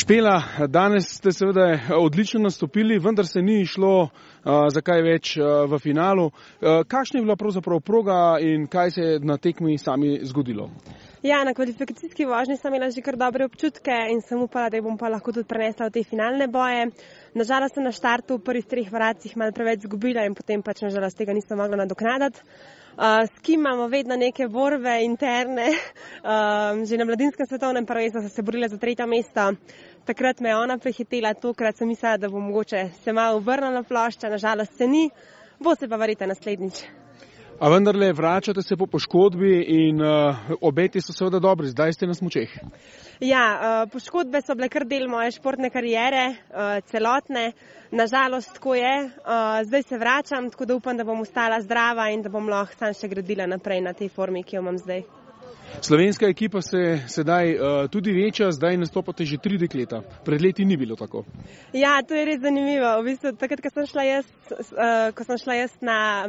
Špela, danes ste seveda odlično nastopili, vendar se ni išlo uh, za kaj več uh, v finalu. Uh, kakšna je bila pravzaprav proga in kaj se je na tekmi sami zgodilo? Ja, na kvalifikacijski vožnji sem imela že kar dobre občutke in sem upala, da jih bom pa lahko tudi prenesla v te finalne boje. Nažalost sem na štartu v prvih treh vracih malo preveč zgubila in potem pač nažalost tega nisem mogla nadoknadati. Uh, s kim imamo vedno neke borbe interne, um, (laughs) že na mladinskem svetovnem prvenstvu so se borile za tretje mesto. Takrat me je ona prehitela, tokrat sem mislila, da bo mogoče se malo obrnila plošča, nažalost se ni, bo se pa verjete naslednjič. A vendarle vračate se po poškodbi in uh, obeti so seveda dobri, zdaj ste na smučeh. Ja, uh, poškodbe so bile kar del moje športne karijere, uh, celotne. Nažalost, tako je. Uh, zdaj se vračam, tako da upam, da bom ostala zdrava in da bom lahko sam še gradila naprej na tej formi, ki jo imam zdaj. Slovenska ekipa se sedaj uh, tudi veča, zdaj nastopate že tri dekleta. Pred leti ni bilo tako. Ja, to je res zanimivo. V bistvu, takrat, ko sem šla jaz, uh, ko sem šla jaz na,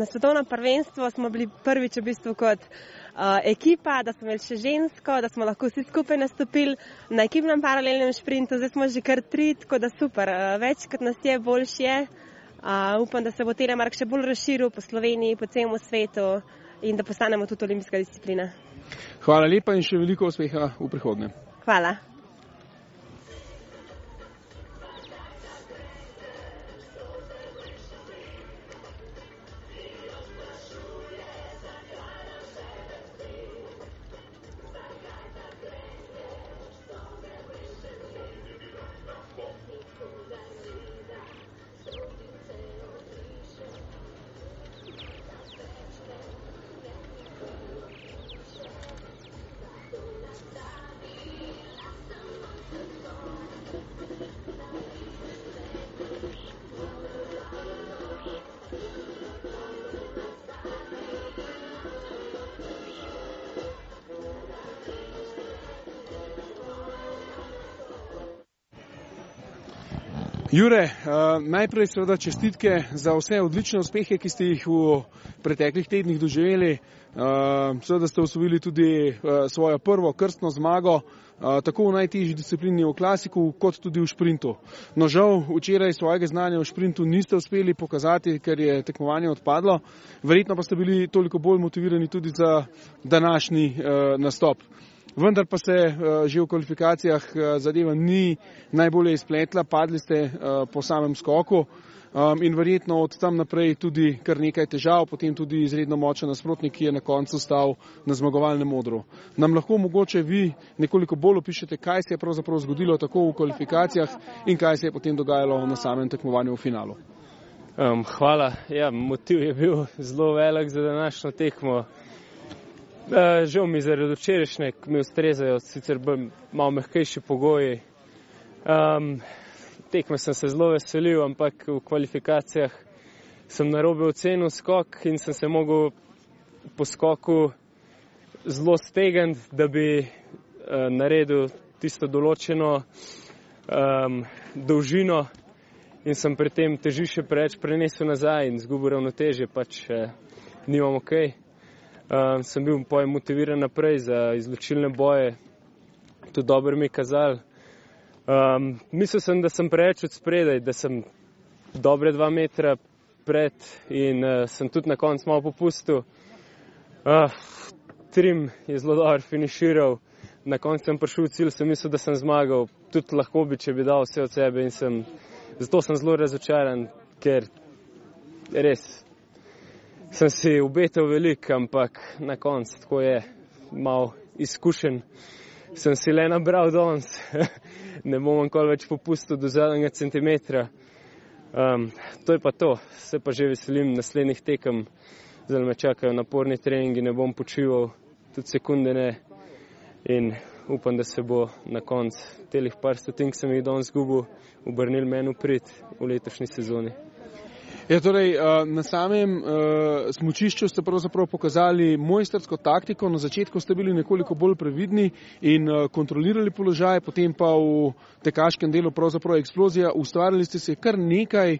na svetovno prvenstvo, smo bili prvič v bistvu kot uh, ekipa, da smo imeli še žensko, da smo lahko vsi skupaj nastopili na ekipnem paralelnem šprintu. Zdaj smo že kar tri, tako da super. Uh, več kot nas je, boljši je. Uh, upam, da se bo telemark še bolj razširil po Sloveniji, po celem svetu in da postanemo tudi olimpijska disciplina. Hvala lepa in še veliko uspeha v prihodnje. Hvala. Jure, uh, najprej seveda čestitke za vse odlične uspehe, ki ste jih v preteklih tednih doživeli. Uh, seveda ste osvojili tudi uh, svojo prvo krstno zmago, tako v najtežji disciplini v klasiku, kot tudi v šprintu. No žal, včeraj svojega znanja v šprintu niste uspeli pokazati, ker je tekmovanje odpadlo. Verjetno pa ste bili toliko bolj motivirani tudi za današnji nastop vendar pa se uh, že v kvalifikacijah uh, zadeva ni najbolje izpletla, padli ste uh, po samem skoku. Um, in verjetno od tam naprej tudi kar nekaj težav, potem tudi izredno močen nasprotnik, ki je na koncu stal na zmagovalnem modru. Nam lahko mogoče vi nekoliko bolj opišete, kaj se je pravzaprav zgodilo tako v kvalifikacijah in kaj se je potem dogajalo na samem tekmovanju v finalu. Um, hvala. Ja, motiv je bil zelo velik za današnjo tekmo. Uh, žal mi zaradi včerajšnje, ki mi ustrezajo, sicer bolj malo mehkejši pogoji. Um, tekme sem se zelo veselil, ampak v kvalifikacijah sem na robe ocenil skok in sem se mogel po skoku zelo stegniti, da bi uh, naredil tisto določeno um, dolžino in sem pri tem težišče preveč prenesel nazaj in zgubil ravnoteže, pač uh, nimam ok. Uh, sem bil pojem motiviran naprej za izločilne boje, tudi dobro mi je kazal. Um, mislil sem, da sem preveč od spredaj, da sem dobre dva metra pred in uh, sem tudi na koncu malo popustil. Uh, trim je zelo dobro finiširal, na koncu sem prišel v cilj, sem mislil, da sem zmagal, tudi lahko bi, če bi dal vse od sebe in sem, zato sem zelo razočaran, ker res sem si obetal veliko, ampak na koncu tako je mal izkušen. Sem si le nabral danes, (laughs) ne bom nikoli več popustil do zadnjega centimetra. Um, to je pa to, se pa že veselim naslednjih tekem, zdaj me čakajo naporni treningi, ne bom počival tudi sekunde ne in upam, da se bo na koncu telih par stotink, ki sem jih danes zgubil, obrnil meni prid v letošnji sezoni. Ja, torej, eh, na samem uh, smučišču ste pravzaprav pokazali mojstersko taktiko. Na začetku ste bili nekoliko bolj previdni in uh, kontrolirali položaj, potem pa v tekaškem delu pravzaprav eksplozija. Ustvarili ste se kar nekaj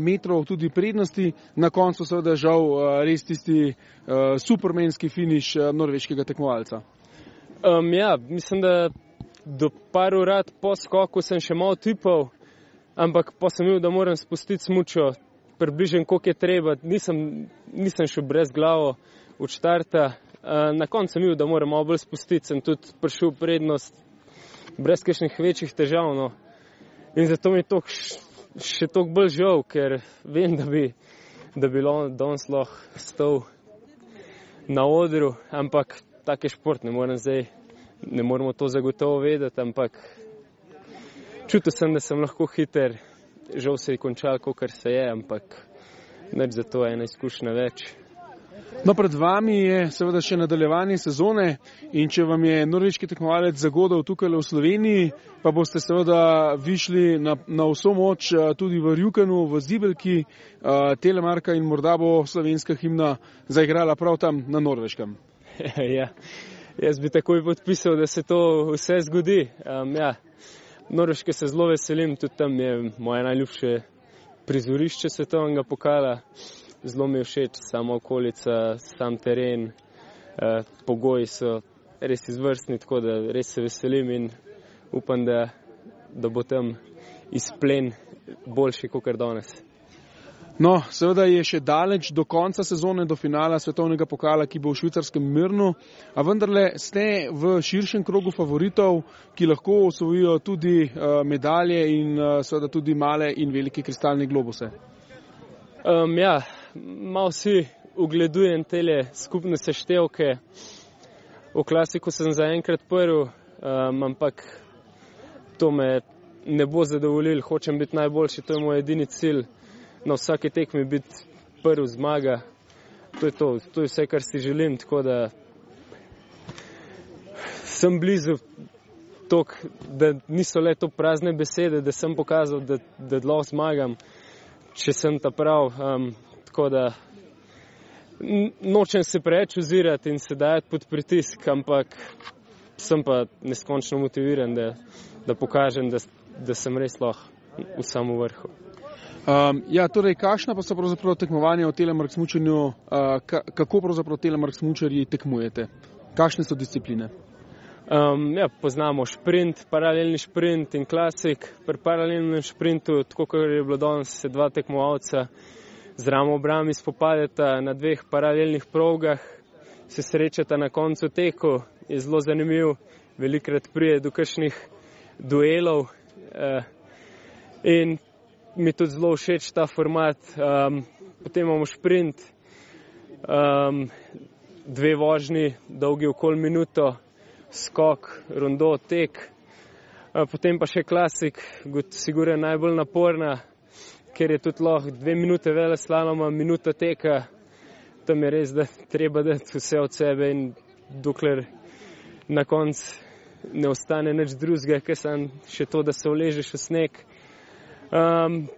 metrov tudi prednosti, na koncu seveda žal res tisti supermenski finiš norveškega tekmovalca. Um, ja, mislim, da do par urad po skoku sem še malo tipal, ampak pa sem imel, da moram spustiti smučo, približen, koliko je treba, nisem, nisem šel brez glavo od štarta. Na koncu sem imel, da moram malo bolj spustiti, sem tudi prišel v prednost brez kakšnih večjih težav. No. In zato mi je to še toliko bolj žal, ker vem, da bi, da bi danes lahko stal na odru, ampak tak je šport, ne morem zdaj, ne moremo to zagotovo vedeti, ampak čutil sem, da sem lahko hiter, žal se je končal, kot se je, ampak neč za to je ena izkušnja več. No, pred vami je seveda še nadaljevanje sezone in če vam je norveški tekmovalec zagodal tukaj v Sloveniji, pa boste seveda višli na, na vso moč tudi v Rjukenu, v Zibelki, Telemarka in morda bo slovenska himna zaigrala prav tam na norveškem. (laughs) ja, jaz bi takoj podpisal, da se to vse zgodi. Um, ja. Norveške se zelo veselim, tudi tam je moje najljubše prizorišče svetovnega pokala. Zelo mi je všeč sama okolica, sam teren, eh, pogoji so res izvrstni, tako da res se veselim in upam, da, da bo tam izplen boljši kot danes. No, seveda je še daleč do konca sezone, do finala svetovnega pokala, ki bo v švicarskem Mirnu, a vendarle ste v širšem krogu favoritov, ki lahko osvojijo tudi uh, medalje in uh, seveda tudi male in velike kristalne globuse. Um, ja, malo si ugledujem tele skupne seštevke. V klasiku sem zaenkrat prvi, um, ampak to me ne bo zadovoljil, hočem biti najboljši, to je moj edini cilj na vsake tekmi biti prvi zmaga. To je to, to je vse, kar si želim. Tako da sem blizu tok, da niso le to prazne besede, da sem pokazal, da, da lahko zmagam, če sem ta prav. Um, tako da nočem se preveč ozirati in se dajati pod pritisk, ampak sem pa neskončno motiviran, da, da pokažem, da, da sem res lahko v samem vrhu. Um, ja, torej, kakšna pa so pravzaprav tekmovanja v telemark smučanju, uh, kako pravzaprav telemark smučarji tekmujete? Kakšne so discipline? Um, ja, poznamo sprint, paralelni sprint in klasik. Pri paralelnem sprintu, tako kot je bilo danes, se dva tekmovalca z ramo obrami spopadeta na dveh paralelnih progah, se srečata na koncu teku, je zelo zanimiv, velikrat prije do kakšnih duelov. Uh, in mi tudi zelo všeč ta format. Um, potem imamo sprint, um, dve vožnji, dolgi okoli minuto, skok, rondo, tek. Potem pa še klasik, kot sigurno najbolj naporna, ker je tudi lahko dve minute vele slaloma, minuta teka. Tam je res, da treba dati vse od sebe in dokler na koncu ne ostane nič drugega, ker sem še to, da se uležeš v sneg. Um,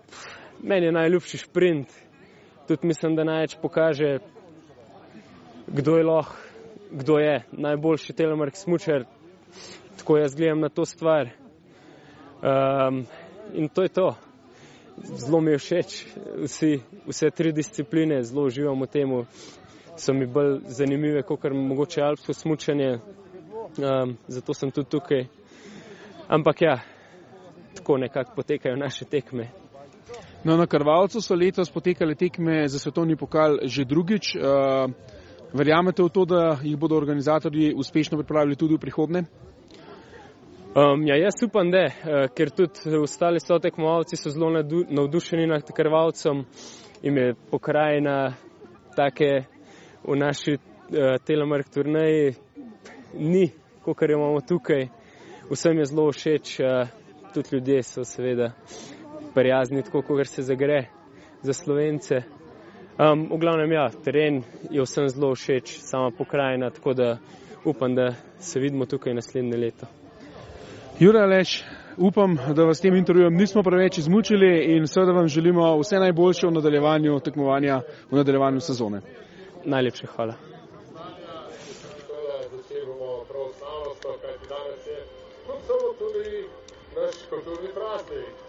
meni je najljubši sprint, tudi mislim, da največ pokaže, kdo je lahko, kdo je najboljši telemark smočer. Tako jaz gledam na to stvar. Um, in to je to. Zelo mi je všeč, Vsi, vse tri discipline, zelo uživam v tem, so mi bolj zanimive, kot kar mogoče alpsko smučanje, um, zato sem tudi tukaj. Ampak ja, tako nekako potekajo naše tekme. No, na Karvalcu so letos potekale tekme za svetovni pokal že drugič. Uh, verjamete v to, da jih bodo organizatorji uspešno pripravili tudi v prihodnje? Um, ja, jaz upam, da, uh, ker tudi ostali so tekmovalci so zelo navdušeni nad Karvalcem in je pokrajina take v naši uh, telemark turnaji ni, kot jo imamo tukaj. Vsem je zelo všeč. Uh, tudi ljudje so seveda prijazni, tako kot se zagre za slovence. Um, v glavnem, ja, teren je vsem zelo všeč, sama pokrajina, tako da upam, da se vidimo tukaj naslednje leto. Jura Leč, upam, da vas s tem intervjujem nismo preveč izmučili in seveda vam želimo vse najboljše v nadaljevanju tekmovanja, v nadaljevanju sezone. Najlepše hvala. tudi nasz kultury pracy.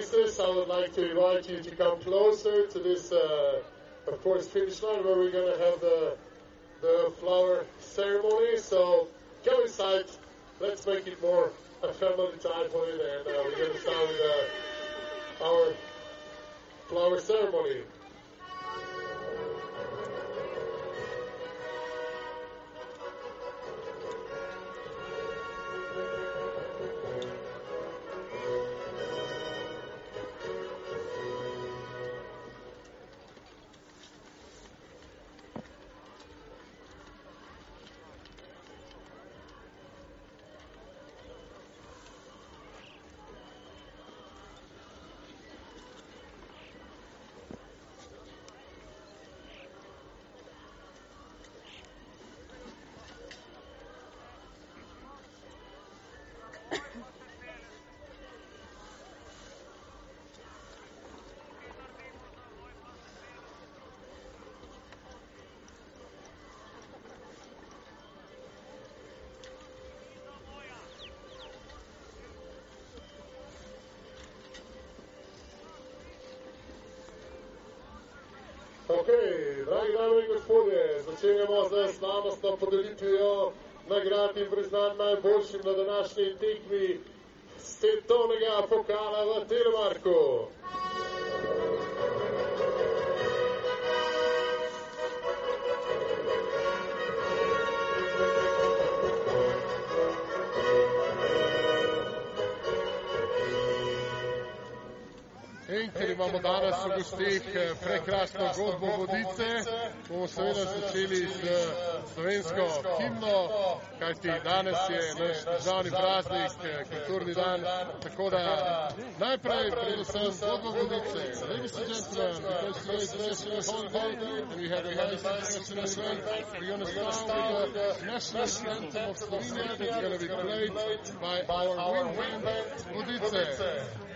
I would like to invite you to come closer to this, uh, of course, finish line where we're going to have the, the flower ceremony. So come inside. Let's make it more a family time for it. And uh, we're going to start with uh, our flower ceremony. Začenjamo z slavnostno podelitvijo nagrad in priznanj najboljšim na današnji tekmi svetovnega pokala v Telemarku. In ker imamo danes v gostih prekrasno godbo vodice, bomo seveda začeli z slovensko himno, kajti danes je naš državni praznik, kulturni dan, tako da najprej predvsem godbo vodice. Ladies and gentlemen, because today is national holiday we have a nice international event, we're going to start with the national anthem of Slovenia that's going to be played by our wind band Vodice.